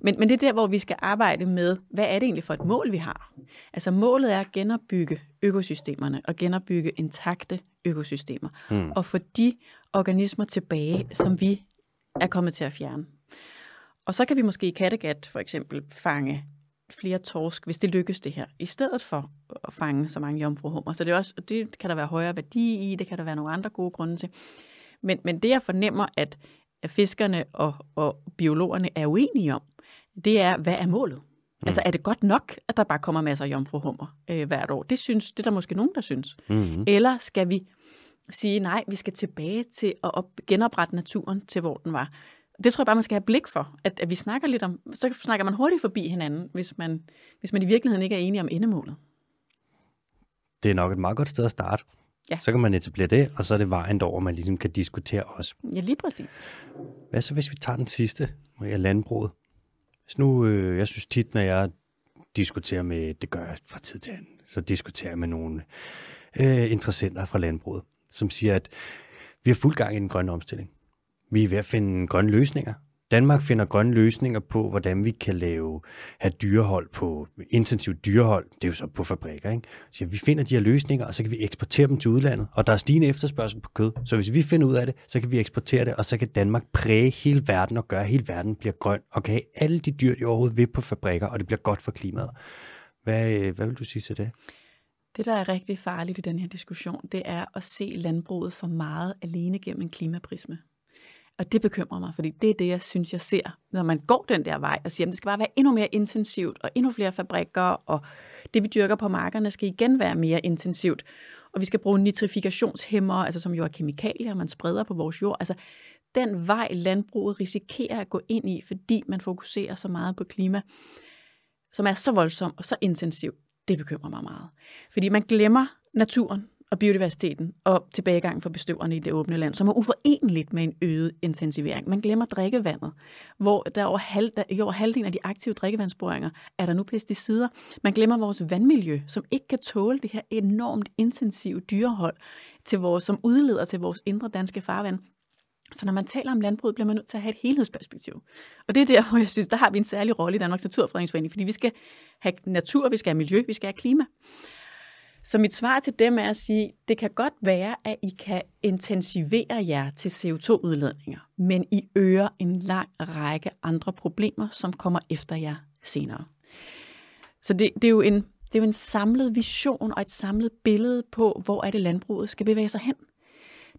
Men, men det er der, hvor vi skal arbejde med, hvad er det egentlig for et mål, vi har? Altså målet er at genopbygge økosystemerne og genopbygge intakte økosystemer. Mm. Og få de organismer tilbage, som vi er kommet til at fjerne. Og så kan vi måske i Kattegat for eksempel fange flere torsk, hvis det lykkes det her, i stedet for at fange så mange jomfruhummer. Så det, er også, det kan der være højere værdi i, det kan der være nogle andre gode grunde til. Men, men det jeg fornemmer, at, at fiskerne og, og biologerne er uenige om, det er, hvad er målet? Mm. Altså er det godt nok, at der bare kommer masser af jomfruhummer øh, hvert år? Det synes det er der måske nogen, der synes. Mm. Eller skal vi sige, nej, vi skal tilbage til at op, genoprette naturen til, hvor den var. Det tror jeg bare, man skal have blik for, at, at vi snakker lidt om, så snakker man hurtigt forbi hinanden, hvis man, hvis man i virkeligheden ikke er enige om endemålet. Det er nok et meget godt sted at starte. Ja. Så kan man etablere det, og så er det vejen derover, man ligesom kan diskutere også. Ja, lige præcis. Hvad så, hvis vi tager den sidste, Maria Landbruget? Hvis nu, øh, jeg synes tit, når jeg diskuterer med, det gør jeg fra tid til anden, så diskuterer jeg med nogle øh, interessenter fra landbruget, som siger, at vi har fuld gang i den grønne omstilling. Vi er ved at finde grønne løsninger. Danmark finder grønne løsninger på, hvordan vi kan lave, have dyrehold på intensivt dyrehold. Det er jo så på fabrikker. Ikke? Så vi finder de her løsninger, og så kan vi eksportere dem til udlandet. Og der er stigende efterspørgsel på kød. Så hvis vi finder ud af det, så kan vi eksportere det, og så kan Danmark præge hele verden og gøre, at hele verden bliver grøn, og kan have alle de dyr, de overhovedet vil på fabrikker, og det bliver godt for klimaet. Hvad, øh, hvad vil du sige til det? Det, der er rigtig farligt i den her diskussion, det er at se landbruget for meget alene gennem en klimaprisme. Og det bekymrer mig, fordi det er det, jeg synes, jeg ser, når man går den der vej og siger, at det skal bare være endnu mere intensivt, og endnu flere fabrikker, og det, vi dyrker på markerne, skal igen være mere intensivt. Og vi skal bruge nitrifikationshæmmer, altså som jo er kemikalier, man spreder på vores jord. Altså, den vej landbruget risikerer at gå ind i, fordi man fokuserer så meget på klima, som er så voldsom og så intensiv, det bekymrer mig meget. Fordi man glemmer naturen, og biodiversiteten og tilbagegangen for bestøverne i det åbne land, som er uforeneligt med en øget intensivering. Man glemmer drikkevandet, hvor der over, halv, der, i over halvdelen af de aktive drikkevandsboringer er der nu pesticider. Man glemmer vores vandmiljø, som ikke kan tåle det her enormt intensive dyrehold, til vores, som udleder til vores indre danske farvand. Så når man taler om landbruget, bliver man nødt til at have et helhedsperspektiv. Og det er der, hvor jeg synes, der har vi en særlig rolle i Danmarks Naturfredningsforening, fordi vi skal have natur, vi skal have miljø, vi skal have klima. Så mit svar til dem er at sige, det kan godt være, at I kan intensivere jer til CO2-udledninger, men I øger en lang række andre problemer, som kommer efter jer senere. Så det, det, er jo en, det er jo en samlet vision og et samlet billede på, hvor er det landbruget skal bevæge sig hen.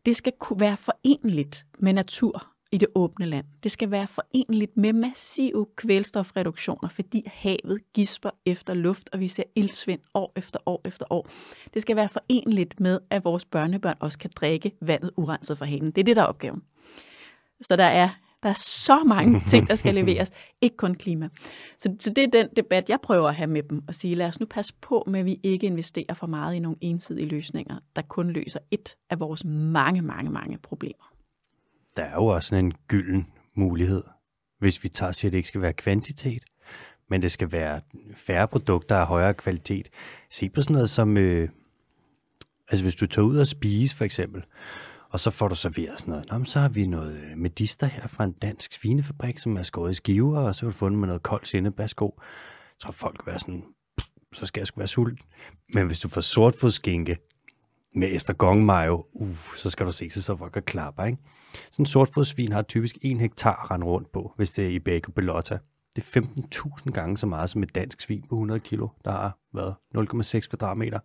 Det skal kunne være forenligt med natur i det åbne land. Det skal være forenligt med massive kvælstofreduktioner, fordi havet gisper efter luft, og vi ser ildsvind år efter år efter år. Det skal være forenligt med, at vores børnebørn også kan drikke vandet urenset fra hanen. Det er det, der er opgaven. Så der er, der er så mange [LAUGHS] ting, der skal leveres, ikke kun klima. Så, så det er den debat, jeg prøver at have med dem, og sige, lad os nu passe på med, at vi ikke investerer for meget i nogle ensidige løsninger, der kun løser et af vores mange, mange, mange problemer der er jo også sådan en gylden mulighed, hvis vi tager siger, at det ikke skal være kvantitet, men det skal være færre produkter af højere kvalitet. Se på sådan noget som, øh, altså hvis du tager ud og spise for eksempel, og så får du serveret sådan noget. Nå, så har vi noget øh, medister her fra en dansk svinefabrik, som er skåret i skiver, og så har du fundet med noget koldt sindebærsko. Så folk vil være sådan, så skal jeg sgu være sulten. Men hvis du får sortfodskinke, med estragonmayo, uh, så skal du se så folk klapper, ikke? Sådan en sortfodsvin har typisk en hektar at rende rundt på, hvis det er i Baco Bellotta. Det er 15.000 gange så meget som et dansk svin på 100 kilo, der har været 0,6 kvadratmeter.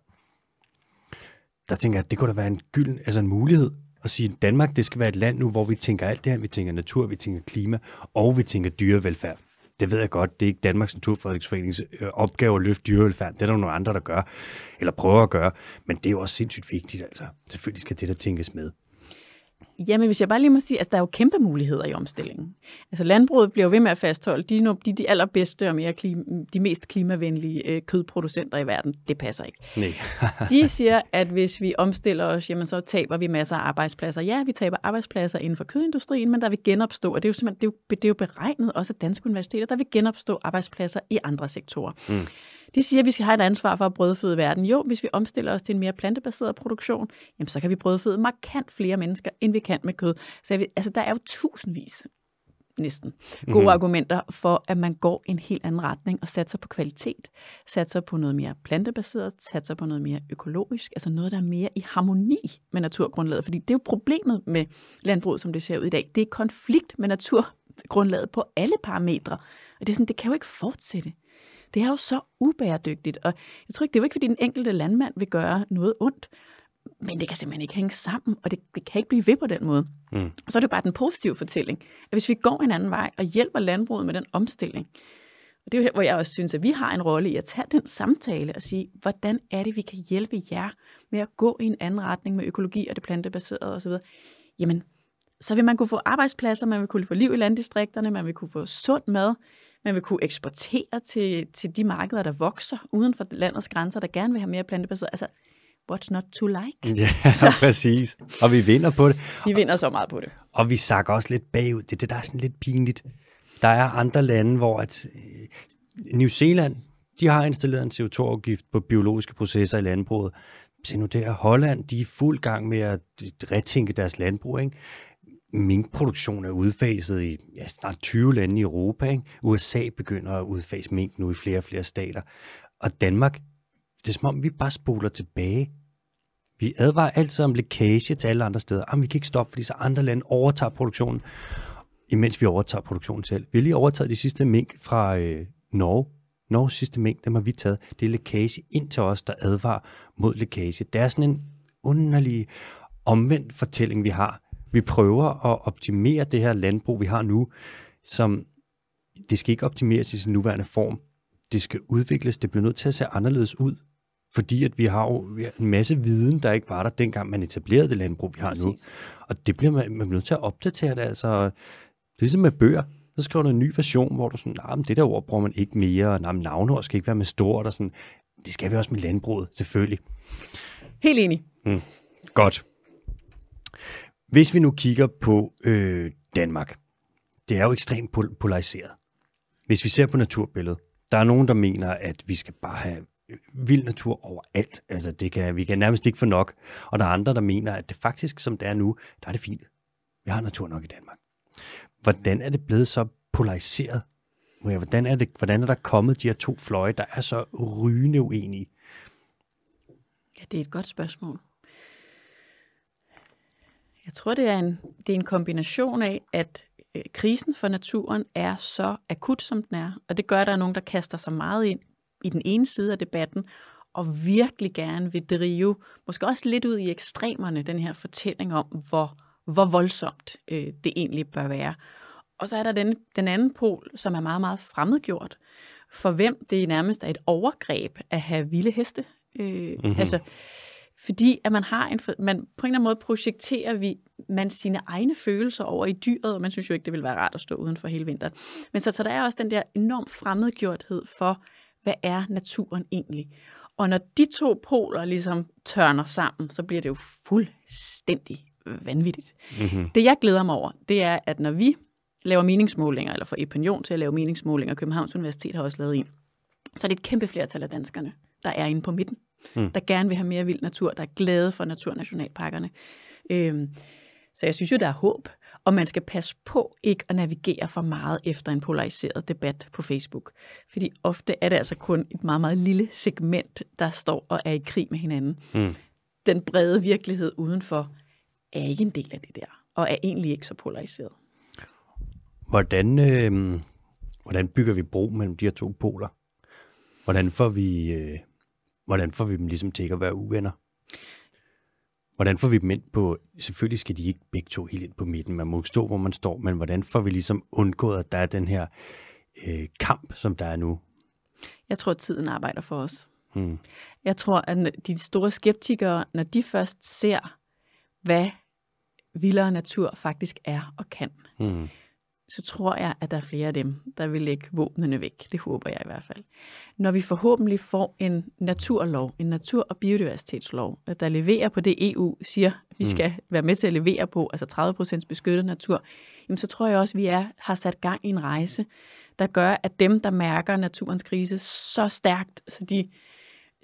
Der tænker jeg, at det kunne da være en gylden, altså en mulighed at sige, at Danmark det skal være et land nu, hvor vi tænker alt det her. Vi tænker natur, vi tænker klima, og vi tænker dyrevelfærd. Det ved jeg godt, det er ikke Danmarks Naturfredningsforenings øh, opgave at løfte dyrevelfærd. Det er der nogle andre, der gør, eller prøver at gøre. Men det er jo også sindssygt vigtigt, altså. Selvfølgelig skal det der tænkes med. Jamen, hvis jeg bare lige må sige, at altså, der er jo kæmpe muligheder i omstillingen. Altså, landbruget bliver jo ved med at fastholde, de de, de allerbedste og mere klima, de mest klimavenlige øh, kødproducenter i verden. Det passer ikke. Nej. [LAUGHS] de siger, at hvis vi omstiller os, jamen, så taber vi masser af arbejdspladser. Ja, vi taber arbejdspladser inden for kødindustrien, men der vil genopstå, og det er jo simpelthen det er jo, det er jo beregnet også af danske universiteter, der vil genopstå arbejdspladser i andre sektorer. Mm. De siger, at vi skal have et ansvar for at brødføde verden. Jo, hvis vi omstiller os til en mere plantebaseret produktion, jamen så kan vi brødføde markant flere mennesker, end vi kan med kød. Så jeg, altså, der er jo tusindvis næsten gode mm-hmm. argumenter for, at man går en helt anden retning og satser på kvalitet, satser på noget mere plantebaseret, satser på noget mere økologisk, altså noget, der er mere i harmoni med naturgrundlaget. Fordi det er jo problemet med landbruget, som det ser ud i dag. Det er konflikt med naturgrundlaget på alle parametre. Og det, er sådan, det kan jo ikke fortsætte. Det er jo så ubæredygtigt, og jeg tror ikke, det er jo ikke, fordi den enkelte landmand vil gøre noget ondt, men det kan simpelthen ikke hænge sammen, og det, det kan ikke blive ved på den måde. Mm. Og så er det bare den positive fortælling, at hvis vi går en anden vej og hjælper landbruget med den omstilling, og det er jo her, hvor jeg også synes, at vi har en rolle i at tage den samtale og sige, hvordan er det, vi kan hjælpe jer med at gå i en anden retning med økologi og det plantebaserede osv. Jamen, så vil man kunne få arbejdspladser, man vil kunne få liv i landdistrikterne, man vil kunne få sund mad, man vil kunne eksportere til, til de markeder, der vokser uden for landets grænser, der gerne vil have mere plantebaseret. Altså, what's not to like? Ja, [LAUGHS] så præcis. Og vi vinder på det. Vi vinder så meget på det. Og vi sakker også lidt bagud. Det er det, der er sådan lidt pinligt. Der er andre lande, hvor at øh, New Zealand, de har installeret en CO2-afgift på biologiske processer i landbruget. Se nu der, Holland, de er fuld gang med at retænke deres landbrug. Ikke? Minkproduktion er udfaset i ja, snart 20 lande i Europa. Ikke? USA begynder at udfase mink nu i flere og flere stater. Og Danmark, det er som om, vi bare spoler tilbage. Vi advarer altid om lækage til alle andre steder. Jamen, vi kan ikke stoppe, fordi så andre lande overtager produktionen, imens vi overtager produktionen selv. Vi har lige overtaget de sidste mink fra øh, Norge. Norges sidste mink, dem har vi taget. Det er lækage ind til os, der advarer mod lækage. Det er sådan en underlig omvendt fortælling, vi har vi prøver at optimere det her landbrug, vi har nu, som det skal ikke optimeres i sin nuværende form. Det skal udvikles, det bliver nødt til at se anderledes ud, fordi at vi har jo vi har en masse viden, der ikke var der dengang man etablerede det landbrug, vi har Præcis. nu. Og det bliver man, man bliver nødt til at opdatere det. Altså, ligesom med bøger. Så skriver du en ny version, hvor du sådan, nah, men det der ord bruger man ikke mere, nah, navneord skal ikke være med stort, og sådan. Det skal vi også med landbruget, selvfølgelig. Helt enig. Mm. Godt. Hvis vi nu kigger på øh, Danmark, det er jo ekstremt pol- polariseret. Hvis vi ser på naturbilledet, der er nogen, der mener, at vi skal bare have øh, vild natur overalt. Altså, det kan, vi kan nærmest ikke få nok. Og der er andre, der mener, at det faktisk, som det er nu, der er det fint. Vi har natur nok i Danmark. Hvordan er det blevet så polariseret? Hvordan er, det, hvordan er der kommet de her to fløje, der er så rygende uenige? Ja, det er et godt spørgsmål. Jeg tror, det er en, det er en kombination af, at øh, krisen for naturen er så akut, som den er, og det gør, at der er nogen, der kaster sig meget ind i den ene side af debatten, og virkelig gerne vil drive, måske også lidt ud i ekstremerne, den her fortælling om, hvor, hvor voldsomt øh, det egentlig bør være. Og så er der den, den anden pol, som er meget, meget fremmedgjort, for hvem det nærmest er et overgreb at have vilde heste. Øh, mm-hmm. Altså, fordi at man har en, man på en eller anden måde projekterer vi man sine egne følelser over i dyret, og man synes jo ikke, det vil være rart at stå uden for hele vinteren. Men så, så der er også den der enorm fremmedgjorthed for, hvad er naturen egentlig? Og når de to poler ligesom tørner sammen, så bliver det jo fuldstændig vanvittigt. Mm-hmm. Det jeg glæder mig over, det er, at når vi laver meningsmålinger, eller får Epinion til at lave meningsmålinger, Københavns Universitet har også lavet en, så er det et kæmpe flertal af danskerne, der er inde på midten mm. der gerne vil have mere vild natur, der er glade for naturnationalparkerne. Øhm, så jeg synes jo, der er håb, og man skal passe på ikke at navigere for meget efter en polariseret debat på Facebook. Fordi ofte er det altså kun et meget, meget lille segment, der står og er i krig med hinanden. Mm. den brede virkelighed udenfor er ikke en del af det der, og er egentlig ikke så polariseret. Hvordan, øh, hvordan bygger vi bro mellem de her to poler? Hvordan får vi, øh, hvordan får vi dem ligesom til ikke at være uvenner? Hvordan får vi dem ind på, selvfølgelig skal de ikke begge to helt ind på midten, man må stå, hvor man står, men hvordan får vi ligesom undgået, at der er den her øh, kamp, som der er nu? Jeg tror, at tiden arbejder for os. Hmm. Jeg tror, at de store skeptikere, når de først ser, hvad vildere natur faktisk er og kan, hmm så tror jeg, at der er flere af dem, der vil lægge våbnene væk. Det håber jeg i hvert fald. Når vi forhåbentlig får en naturlov, en natur- og biodiversitetslov, der leverer på det, EU siger, vi mm. skal mm. være med til at levere på, altså 30% beskyttet natur, jamen så tror jeg også, at vi er, har sat gang i en rejse, der gør, at dem, der mærker naturens krise så stærkt, så de,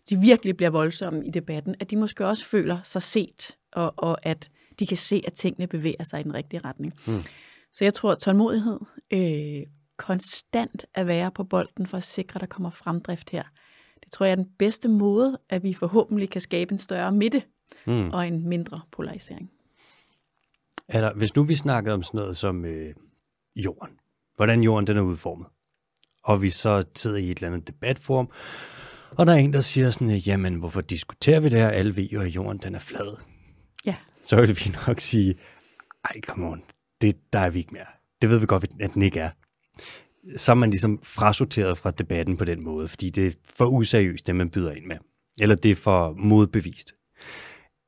de virkelig bliver voldsomme i debatten, at de måske også føler sig set, og, og at de kan se, at tingene bevæger sig i den rigtige retning. Mm. Så jeg tror, at tålmodighed, øh, konstant at være på bolden for at sikre, at der kommer fremdrift her, det tror jeg er den bedste måde, at vi forhåbentlig kan skabe en større midte mm. og en mindre polarisering. Er der, hvis nu vi snakkede om sådan noget som øh, jorden, hvordan jorden den er udformet, og vi så sidder i et eller andet debatforum, og der er en, der siger sådan, jamen hvorfor diskuterer vi det her? Alle ved jo, at jorden den er flad. Ja. Så vil vi nok sige, ej, come on, det, der er vi ikke mere. Det ved vi godt, at den ikke er. Så er man ligesom frasorteret fra debatten på den måde, fordi det er for useriøst, det man byder ind med. Eller det er for modbevist.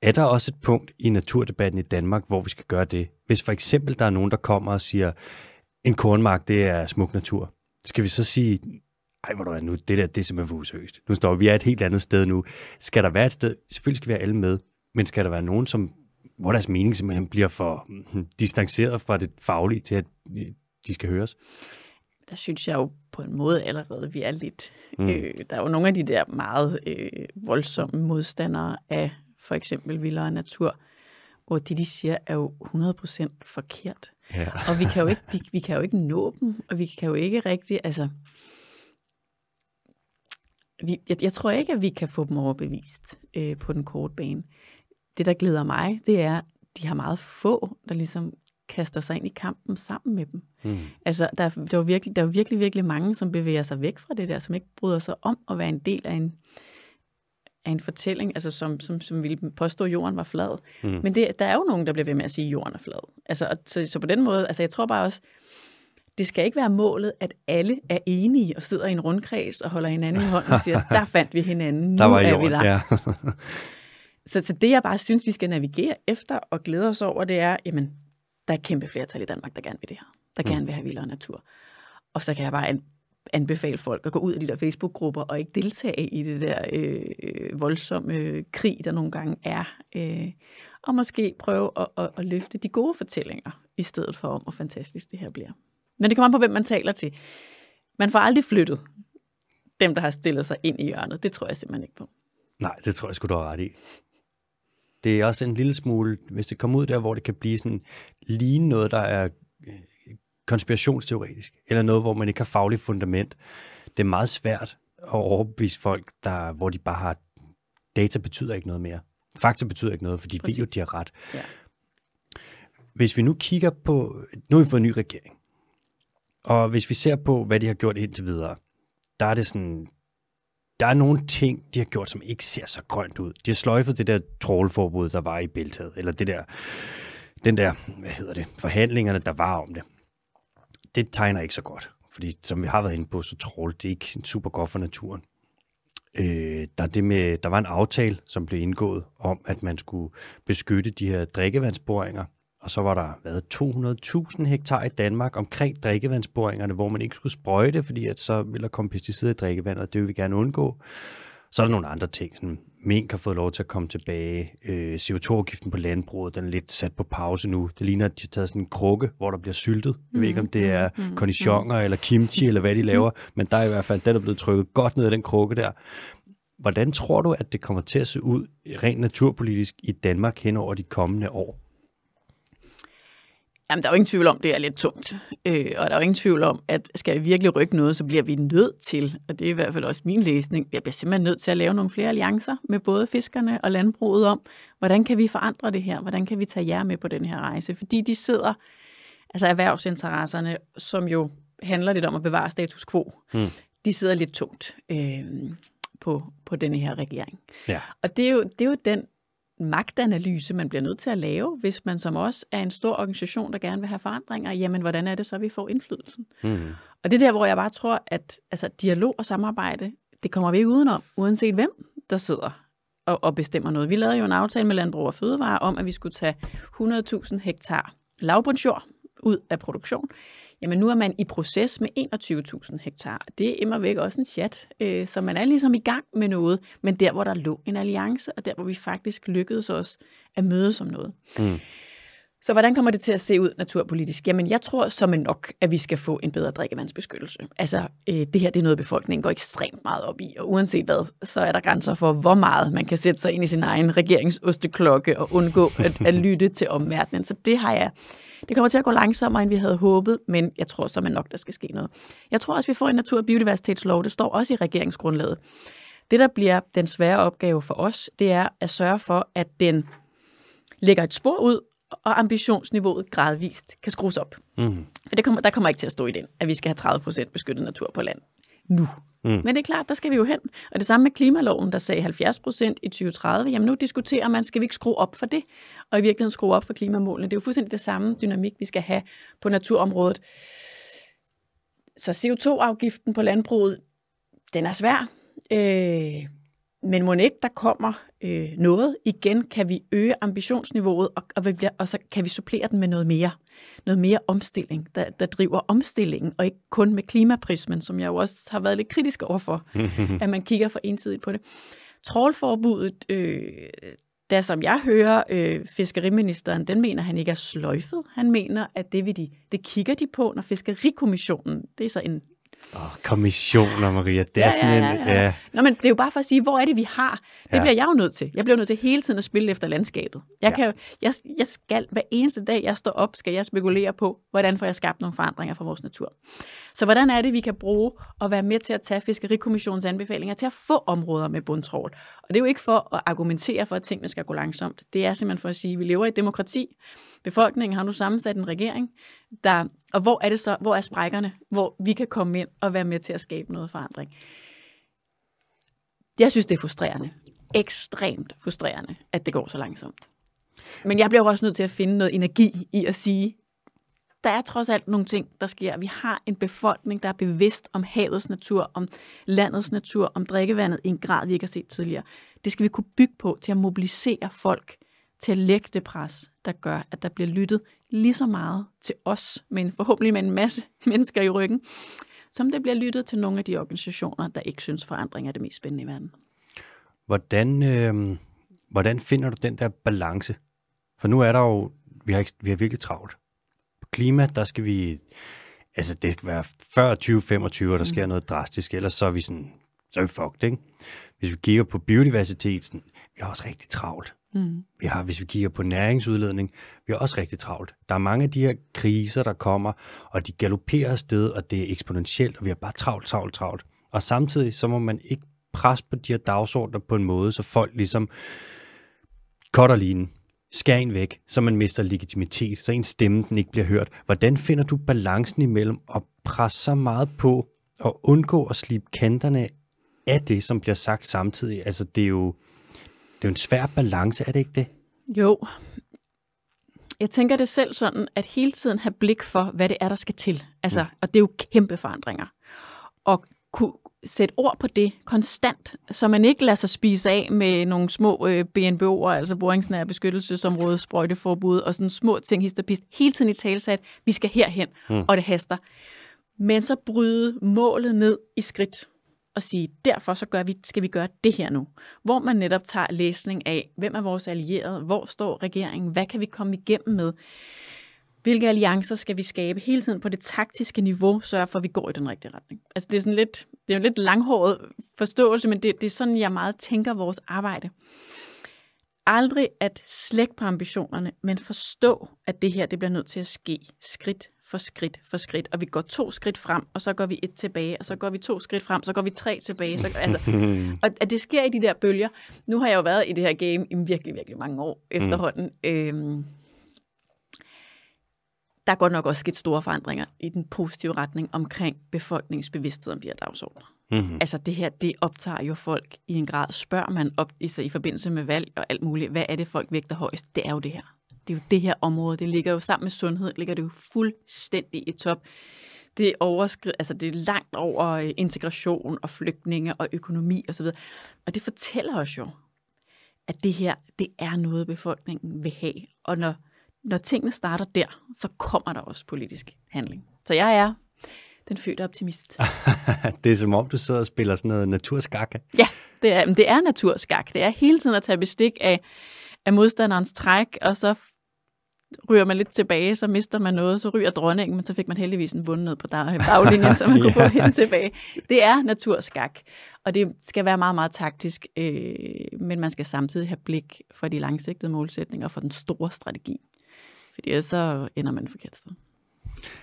Er der også et punkt i naturdebatten i Danmark, hvor vi skal gøre det? Hvis for eksempel der er nogen, der kommer og siger, en kornmark, det er smuk natur. Skal vi så sige, ej, hvor du er nu, det der, det er simpelthen for useriøst. Nu står vi er et helt andet sted nu. Skal der være et sted, selvfølgelig skal vi have alle med, men skal der være nogen, som hvor deres mening simpelthen bliver for hmm, distanceret fra det faglige til, at øh, de skal høres? Der synes jeg jo på en måde allerede, vi er lidt... Mm. Øh, der er jo nogle af de der meget øh, voldsomme modstandere af for eksempel vildere natur, hvor det, de siger, er jo 100% forkert. Ja. og vi kan, jo ikke, de, vi kan jo ikke nå dem, og vi kan jo ikke rigtig... Altså, vi, jeg, jeg tror ikke, at vi kan få dem overbevist øh, på den korte bane det, der glæder mig, det er, de har meget få, der ligesom kaster sig ind i kampen sammen med dem. Mm. Altså, der, der, er virkelig, der er virkelig, virkelig mange, som bevæger sig væk fra det der, som ikke bryder sig om at være en del af en, af en fortælling, altså som, som, som ville påstå, at jorden var flad. Mm. Men det, der er jo nogen, der bliver ved med at sige, at jorden er flad. Altså, så, så på den måde, altså jeg tror bare også, det skal ikke være målet, at alle er enige og sidder i en rundkreds og holder hinanden i hånden og siger, [LAUGHS] der fandt vi hinanden, nu der var er jorden, vi der. Ja. [LAUGHS] Så, så det, jeg bare synes, vi skal navigere efter og glæde os over, det er, jamen, der er et kæmpe flertal i Danmark, der gerne vil det her. Der mm. gerne vil have vildere natur. Og så kan jeg bare anbefale folk at gå ud af de der Facebook-grupper og ikke deltage i det der øh, voldsomme øh, krig, der nogle gange er. Øh, og måske prøve at, at, at løfte de gode fortællinger, i stedet for om, hvor fantastisk det her bliver. Men det kommer an på, hvem man taler til. Man får aldrig flyttet dem, der har stillet sig ind i hjørnet. Det tror jeg simpelthen ikke på. Nej, det tror jeg sgu, du har ret i det er også en lille smule, hvis det kommer ud der, hvor det kan blive sådan lige noget, der er øh, konspirationsteoretisk, eller noget, hvor man ikke har fagligt fundament. Det er meget svært at overbevise folk, der, hvor de bare har, data betyder ikke noget mere. Fakta betyder ikke noget, for de ved jo, de har ret. Ja. Hvis vi nu kigger på, nu har vi fået en ny regering, og hvis vi ser på, hvad de har gjort indtil videre, der er det sådan, der er nogle ting, de har gjort, som ikke ser så grønt ud. De har sløjfet det der trålforbud, der var i bæltaget, eller det der, den der, hvad hedder det, forhandlingerne, der var om det. Det tegner ikke så godt, fordi som vi har været inde på, så trål, det er ikke super godt for naturen. Øh, der, det med, der var en aftale, som blev indgået om, at man skulle beskytte de her drikkevandsboringer, og så var der været 200.000 hektar i Danmark omkring drikkevandsboringerne, hvor man ikke skulle sprøjte, fordi at så ville der komme pesticider i drikkevandet, og det vil vi gerne undgå. Så er der nogle andre ting, sådan mink har fået lov til at komme tilbage. Øh, CO2-afgiften på landbruget, den er lidt sat på pause nu. Det ligner, at de har taget sådan en krukke, hvor der bliver syltet. Jeg ved ikke, om det er mm, cornichoner mm. eller kimchi, eller hvad de laver, [LAUGHS] men der er i hvert fald, den er blevet trykket godt ned i den krukke der. Hvordan tror du, at det kommer til at se ud rent naturpolitisk i Danmark hen over de kommende år? Jamen, der er jo ingen tvivl om, det er lidt tungt. Øh, og der er jo ingen tvivl om, at skal vi virkelig rykke noget, så bliver vi nødt til, og det er i hvert fald også min læsning, jeg bliver simpelthen nødt til at lave nogle flere alliancer med både fiskerne og landbruget om, hvordan kan vi forandre det her? Hvordan kan vi tage jer med på den her rejse? Fordi de sidder, altså erhvervsinteresserne, som jo handler lidt om at bevare status quo, mm. de sidder lidt tungt øh, på, på denne her regering. Ja. Og det er, jo, det er jo den magtanalyse, man bliver nødt til at lave, hvis man som os er en stor organisation, der gerne vil have forandringer, jamen hvordan er det så, vi får indflydelsen? Mm. Og det er der, hvor jeg bare tror, at altså, dialog og samarbejde, det kommer vi ikke udenom, uanset hvem der sidder og, og bestemmer noget. Vi lavede jo en aftale med Landbrug og Fødevare om, at vi skulle tage 100.000 hektar lavbundsjord ud af produktion. Jamen nu er man i proces med 21.000 hektar. Det er immer væk også en chat, øh, så man er ligesom i gang med noget, men der hvor der lå en alliance, og der hvor vi faktisk lykkedes os at mødes om noget. Mm. Så hvordan kommer det til at se ud naturpolitisk? Jamen, jeg tror som en nok, at vi skal få en bedre drikkevandsbeskyttelse. Altså, øh, det her det er noget, befolkningen går ekstremt meget op i, og uanset hvad, så er der grænser for, hvor meget man kan sætte sig ind i sin egen regeringosteklokke og undgå at, at lytte til omverdenen. Så det har jeg det kommer til at gå langsommere, end vi havde håbet, men jeg tror så man nok, der skal ske noget. Jeg tror også, vi får en natur- og biodiversitetslov. Det står også i regeringsgrundlaget. Det, der bliver den svære opgave for os, det er at sørge for, at den lægger et spor ud, og ambitionsniveauet gradvist kan skrues op. Mm. For det kommer, der kommer ikke til at stå i den, at vi skal have 30% beskyttet natur på land nu. Mm. Men det er klart, der skal vi jo hen. Og det samme med klimaloven, der sagde 70 procent i 2030. Jamen nu diskuterer man, skal vi ikke skrue op for det? Og i virkeligheden skrue op for klimamålene. Det er jo fuldstændig det samme dynamik, vi skal have på naturområdet. Så CO2-afgiften på landbruget, den er svær. Øh, men må ikke, der kommer øh, noget. Igen kan vi øge ambitionsniveauet, og, og, og så kan vi supplere den med noget mere. Noget mere omstilling, der, der driver omstillingen, og ikke kun med klimaprismen, som jeg jo også har været lidt kritisk overfor, [LAUGHS] at man kigger for ensidigt på det. Trålforbuddet, øh, der som jeg hører øh, fiskeriministeren, den mener han ikke er sløjfet. Han mener, at det, vil de, det kigger de på, når Fiskerikommissionen, det er så en Oh, kommissioner, Maria. Det er ja, sådan ja, ja, ja. en... Ja. Nå, men det er jo bare for at sige, hvor er det, vi har? Det ja. bliver jeg jo nødt til. Jeg bliver nødt til hele tiden at spille efter landskabet. Jeg, ja. kan, jeg, jeg skal hver eneste dag, jeg står op, skal jeg spekulere på, hvordan får jeg skabt nogle forandringer for vores natur. Så hvordan er det, vi kan bruge og være med til at tage Fiskerikommissionens anbefalinger til at få områder med bundtrål? Og det er jo ikke for at argumentere for, at tingene skal gå langsomt. Det er simpelthen for at sige, at vi lever i et demokrati. Befolkningen har nu sammensat en regering, der, og hvor er det så, hvor er sprækkerne, hvor vi kan komme ind og være med til at skabe noget forandring. Jeg synes, det er frustrerende. Ekstremt frustrerende, at det går så langsomt. Men jeg bliver også nødt til at finde noget energi i at sige, der er trods alt nogle ting, der sker. Vi har en befolkning, der er bevidst om havets natur, om landets natur, om drikkevandet i en grad, vi ikke har set tidligere. Det skal vi kunne bygge på til at mobilisere folk til at lægge det pres, der gør, at der bliver lyttet lige så meget til os, men forhåbentlig med en masse [LAUGHS] mennesker i ryggen, som det bliver lyttet til nogle af de organisationer, der ikke synes, forandring er det mest spændende i verden. Hvordan, øh, hvordan finder du den der balance? For nu er der jo, vi har, vi har virkelig travlt. Klima, der skal vi, altså det skal være før 2025, og der sker mm. noget drastisk, ellers så er vi sådan, så er vi fucked, ikke? Hvis vi kigger på biodiversiteten, vi har også rigtig travlt. Mm. Vi har, hvis vi kigger på næringsudledning, vi har også rigtig travlt. Der er mange af de her kriser, der kommer, og de galopperer afsted, og det er eksponentielt, og vi har bare travlt, travlt, travlt. Og samtidig så må man ikke presse på de her dagsordner på en måde, så folk ligesom cutter linen, skærer en væk, så man mister legitimitet, så en stemme den ikke bliver hørt. Hvordan finder du balancen imellem at presse så meget på og undgå at slippe kanterne af det, som bliver sagt samtidig? Altså det er jo, det er jo en svær balance, er det ikke det? Jo. Jeg tænker det selv sådan, at hele tiden have blik for, hvad det er, der skal til. Altså, mm. Og det er jo kæmpe forandringer. Og kunne sætte ord på det konstant, så man ikke lader sig spise af med nogle små øh, BNBO'er, altså boringsnære beskyttelsesområde, sprøjteforbud og sådan små ting, histerpist, hele tiden i talsat, vi skal herhen, mm. og det haster. Men så bryde målet ned i skridt og sige, derfor så gør vi, skal vi gøre det her nu. Hvor man netop tager læsning af, hvem er vores allierede, hvor står regeringen, hvad kan vi komme igennem med, hvilke alliancer skal vi skabe hele tiden på det taktiske niveau, sørge for, at vi går i den rigtige retning. Altså det er sådan lidt, det er en lidt langhåret forståelse, men det, det er sådan, jeg meget tænker vores arbejde. aldrig at slække på ambitionerne, men forstå, at det her det bliver nødt til at ske skridt for skridt for skridt. Og vi går to skridt frem, og så går vi et tilbage, og så går vi to skridt frem, så går vi tre tilbage. Så, altså, [LAUGHS] og at det sker i de der bølger. Nu har jeg jo været i det her game i virkelig, virkelig mange år efterhånden. Mm. Øhm, der går nok også sket store forandringer i den positive retning omkring befolkningsbevidsthed om de her dagsordner. Mm-hmm. Altså det her, det optager jo folk i en grad. Spørger man op i, i forbindelse med valg og alt muligt, hvad er det, folk vægter højst? Det er jo det her. Det er jo det her område. Det ligger jo sammen med sundhed, ligger det jo fuldstændig i top. Det er, overskrid, altså det er langt over øh, integration og flygtninge og økonomi osv. Og det fortæller os jo, at det her, det er noget, befolkningen vil have. Og når når tingene starter der, så kommer der også politisk handling. Så jeg er den fødte optimist. [LAUGHS] det er som om, du sidder og spiller sådan noget naturskak. Ja, det er, det er naturskak. Det er hele tiden at tage bestik af, af modstanderens træk, og så ryger man lidt tilbage, så mister man noget, så ryger dronningen, men så fik man heldigvis en bund ned på [LAUGHS] baglinjen, så man kunne [LAUGHS] ja. få hende tilbage. Det er naturskak, og det skal være meget, meget taktisk, øh, men man skal samtidig have blik for de langsigtede målsætninger og for den store strategi. Fordi så ender man forkert sted.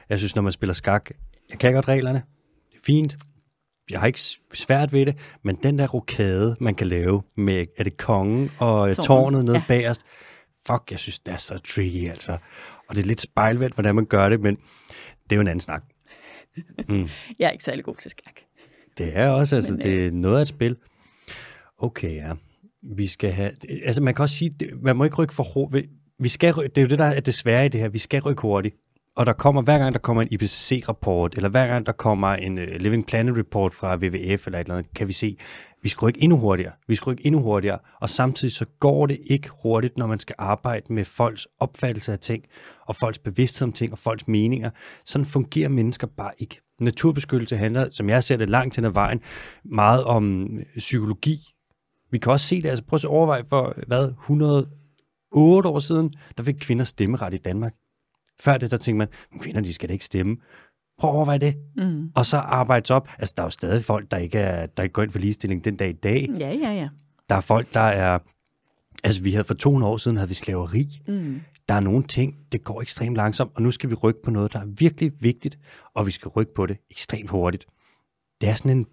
Jeg synes, når man spiller skak, jeg kan godt reglerne. Det er fint. Jeg har ikke svært ved det, men den der rokade, man kan lave med, er det kongen og tårnet, tårnet nede ja. bagerst, fuck, jeg synes, det er så tricky, altså. Og det er lidt spejlvendt, hvordan man gør det, men det er jo en anden snak. [LAUGHS] Mm. jeg er ikke særlig god til skak. Det er også, altså, men, det er øh, noget af et spil. Okay, ja. Vi skal have, altså man kan også sige, man må ikke rykke for vi skal, det er jo det, der er desværre i det her. Vi skal rykke hurtigt. Og der kommer, hver gang der kommer en IPCC-rapport, eller hver gang der kommer en uh, Living Planet Report fra WWF eller et eller andet, kan vi se, vi skal rykke endnu hurtigere. Vi skal rykke endnu hurtigere. Og samtidig så går det ikke hurtigt, når man skal arbejde med folks opfattelse af ting, og folks bevidsthed om ting, og folks meninger. Sådan fungerer mennesker bare ikke. Naturbeskyttelse handler, som jeg ser det langt hen ad vejen, meget om psykologi. Vi kan også se det, altså prøv at overveje for, hvad, 100 otte år siden, der fik kvinder stemmeret i Danmark. Før det, der tænkte man, kvinder, de skal da ikke stemme. Prøv at overveje det. Mm. Og så arbejdes op. Altså, der er jo stadig folk, der ikke, er, der ikke går ind for ligestilling den dag i dag. Ja, ja, ja. Der er folk, der er... Altså, vi havde for 200 år siden havde vi slaveri. Mm. Der er nogle ting, det går ekstremt langsomt, og nu skal vi rykke på noget, der er virkelig vigtigt, og vi skal rykke på det ekstremt hurtigt. Det er sådan en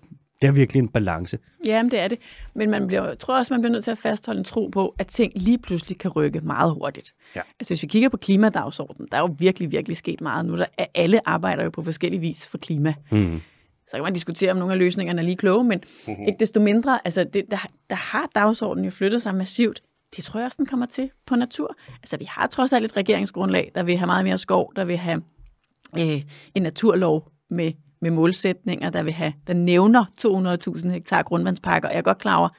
det er virkelig en balance. Jamen, det er det. Men man bliver, jeg tror også, man bliver nødt til at fastholde en tro på, at ting lige pludselig kan rykke meget hurtigt. Ja. Altså, hvis vi kigger på klimadagsordenen, der er jo virkelig, virkelig sket meget nu. Der er, alle arbejder jo på forskellige vis for klima. Mm. Så kan man diskutere, om nogle af løsningerne er lige kloge, men mm-hmm. ikke desto mindre, altså det, der, der har dagsordenen jo flyttet sig massivt. Det tror jeg også, den kommer til på natur. Altså, vi har trods alt et regeringsgrundlag, der vil have meget mere skov, der vil have øh, en naturlov med med målsætninger, der vil have, der nævner 200.000 hektar grundvandsparker, jeg er godt klar over,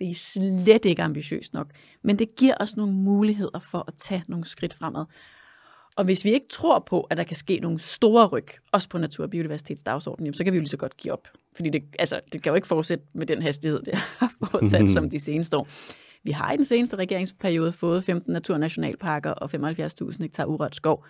det er slet ikke ambitiøst nok. Men det giver os nogle muligheder for at tage nogle skridt fremad. Og hvis vi ikke tror på, at der kan ske nogle store ryg, også på natur- og biodiversitetsdagsordenen, så kan vi jo lige så godt give op. Fordi det, altså, det kan jo ikke fortsætte med den hastighed, det har [LAUGHS] fortsat som de seneste år. Vi har i den seneste regeringsperiode fået 15 naturnationalparker og 75.000 hektar urørt skov.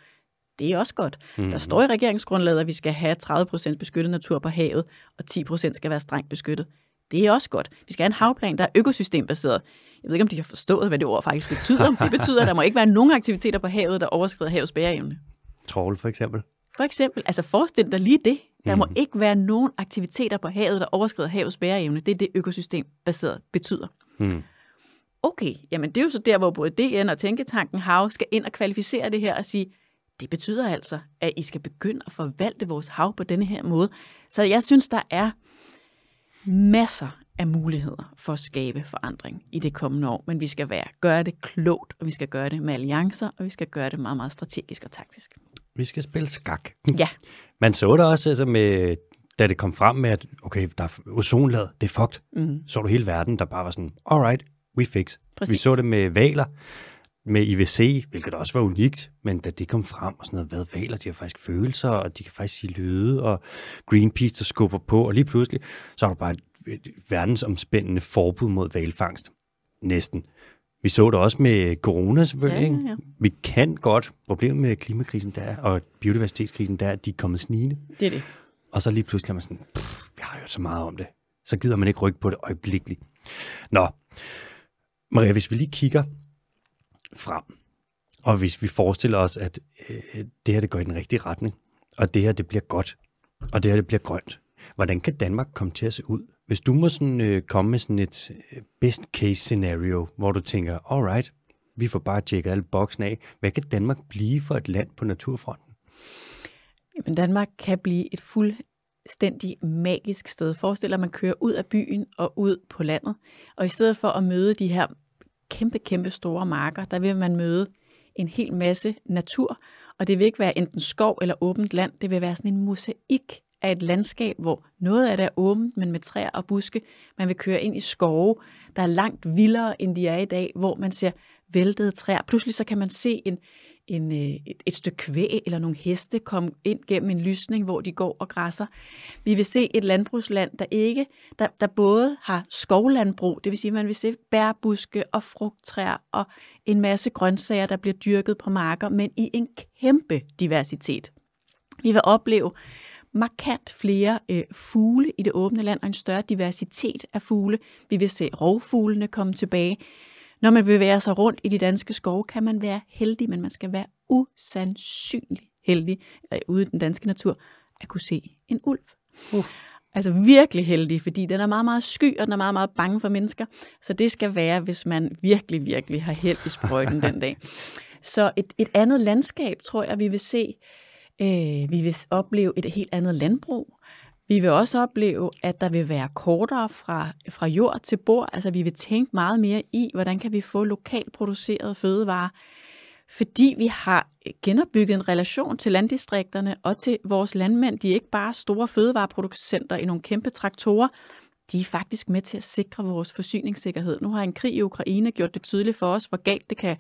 Det er også godt. Mm. Der står i regeringsgrundlaget, at vi skal have 30% beskyttet natur på havet, og 10% skal være strengt beskyttet. Det er også godt. Vi skal have en havplan, der er økosystembaseret. Jeg ved ikke, om de har forstået, hvad det ord faktisk betyder. Det betyder, at der må ikke være nogen aktiviteter på havet, der overskrider havets bæreevne. Trål for eksempel. For eksempel. Altså forestil dig lige det. Der mm. må ikke være nogen aktiviteter på havet, der overskrider havets bæreevne. Det er det, økosystembaseret betyder. Mm. Okay, jamen det er jo så der, hvor både DN og Tænketanken Hav skal ind og kvalificere det her og sige, det betyder altså, at I skal begynde at forvalte vores hav på denne her måde. Så jeg synes, der er masser af muligheder for at skabe forandring i det kommende år, men vi skal være, gøre det klogt, og vi skal gøre det med alliancer, og vi skal gøre det meget, meget strategisk og taktisk. Vi skal spille skak. Ja. Man så det også altså med, da det kom frem med, at okay, der er ozonlaget, det er fucked. Mm. Så du hele verden, der bare var sådan, alright, we fix. Præcis. Vi så det med valer, med IVC, hvilket også var unikt, men da det kom frem og sådan noget, hvad valer, de har faktisk følelser, og de kan faktisk sige lyde, og Greenpeace, der skubber på, og lige pludselig, så er der bare et, verdensomspændende forbud mod valfangst. Næsten. Vi så det også med corona selvfølgelig. Ja, ja, ja. Vi kan godt. Problemet med klimakrisen der, og biodiversitetskrisen der, at de er kommet snigende. Det er det. Og så lige pludselig er man sådan, vi har jo så meget om det. Så gider man ikke rykke på det øjeblikkeligt. Nå, Maria, hvis vi lige kigger frem, og hvis vi forestiller os, at øh, det her det går i den rigtige retning, og det her det bliver godt, og det her det bliver grønt, hvordan kan Danmark komme til at se ud? Hvis du må sådan, øh, komme med sådan et øh, best case scenario, hvor du tænker, alright, vi får bare tjekket alle boksen af, hvad kan Danmark blive for et land på naturfronten? Jamen Danmark kan blive et fuldstændig magisk sted. Forestil dig, at man kører ud af byen og ud på landet, og i stedet for at møde de her kæmpe, kæmpe store marker, der vil man møde en hel masse natur, og det vil ikke være enten skov eller åbent land, det vil være sådan en mosaik af et landskab, hvor noget af det er åbent, men med træer og buske. Man vil køre ind i skove, der er langt vildere, end de er i dag, hvor man ser væltede træer. Pludselig så kan man se en, en, øh, et, et stykke kvæg eller nogle heste komme ind gennem en lysning, hvor de går og græsser. Vi vil se et landbrugsland, der ikke, der, der både har skovlandbrug, det vil sige, at man vil se bærbuske og frugttræer og en masse grøntsager, der bliver dyrket på marker, men i en kæmpe diversitet. Vi vil opleve markant flere øh, fugle i det åbne land og en større diversitet af fugle. Vi vil se rovfuglene komme tilbage. Når man bevæger sig rundt i de danske skove, kan man være heldig, men man skal være usandsynlig heldig øh, ude i den danske natur at kunne se en ulv. Uh. Altså virkelig heldig, fordi den er meget, meget sky, og den er meget, meget bange for mennesker. Så det skal være, hvis man virkelig, virkelig har held i sprøjten den dag. [LAUGHS] Så et, et andet landskab, tror jeg, vi vil se. Øh, vi vil opleve et helt andet landbrug. Vi vil også opleve, at der vil være kortere fra, fra jord til bord. Altså vi vil tænke meget mere i, hvordan kan vi få lokalt produceret fødevarer, fordi vi har genopbygget en relation til landdistrikterne og til vores landmænd. De er ikke bare store fødevareproducenter i nogle kæmpe traktorer, de er faktisk med til at sikre vores forsyningssikkerhed. Nu har en krig i Ukraine gjort det tydeligt for os, hvor galt det kan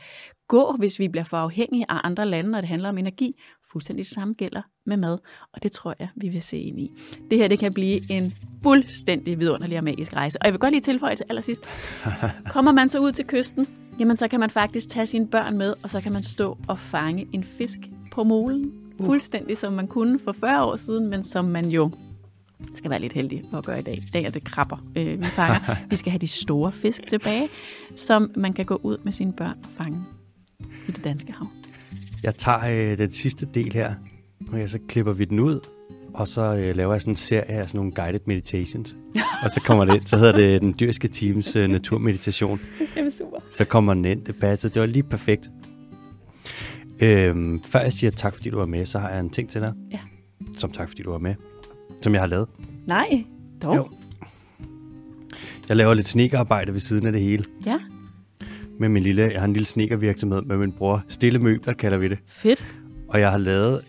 gå, hvis vi bliver for afhængige af andre lande, når det handler om energi. Fuldstændig det samme gælder med mad, og det tror jeg, vi vil se ind i. Det her det kan blive en fuldstændig vidunderlig og magisk rejse. Og jeg vil godt lige tilføje til allersidst. [LAUGHS] Kommer man så ud til kysten, jamen så kan man faktisk tage sine børn med, og så kan man stå og fange en fisk på molen. Uh. Fuldstændig som man kunne for 40 år siden, men som man jo skal være lidt heldig for at gøre i dag. I dag er det krabber, øh, vi fanger. [LAUGHS] vi skal have de store fisk tilbage, som man kan gå ud med sine børn og fange i det danske hav. Jeg tager øh, den sidste del her, og så klipper vi den ud, og så øh, laver jeg sådan en serie af sådan nogle guided meditations. og så kommer det så hedder det den dyrske teams øh, naturmeditation. Det er super. Så kommer den ind, det passer, det var lige perfekt. Øhm, før jeg siger tak, fordi du var med, så har jeg en ting til dig. Ja. Som tak, fordi du var med. Som jeg har lavet. Nej, dog. Jo. Jeg laver lidt snekerarbejde ved siden af det hele. Ja. Med min lille, jeg har en lille snekervirksomhed med min bror. Stille møbler kalder vi det. Fedt. Og jeg har lavet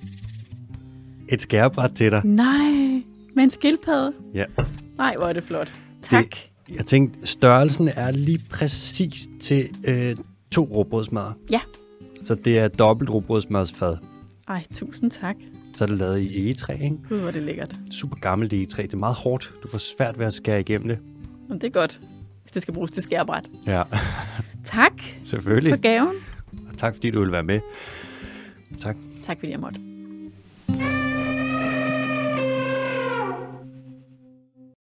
et skærebræt til dig. Nej, med en skildpadde? Ja. Nej, hvor er det flot. Tak. Det, jeg tænkte, størrelsen er lige præcis til øh, to råbrødsmad. Ja. Så det er dobbelt råbrødsmadsfad. Ej, tusind tak. Så er det lavet i egetræ, ikke? Gud, hvor det lækkert. Super gammelt egetræ. Det er meget hårdt. Du får svært ved at skære igennem det. Jamen, det er godt, hvis det skal bruges til skærebræt. Ja. tak. Selvfølgelig. For gaven. Og tak, fordi du vil være med. Tak. Tak, fordi jeg måtte.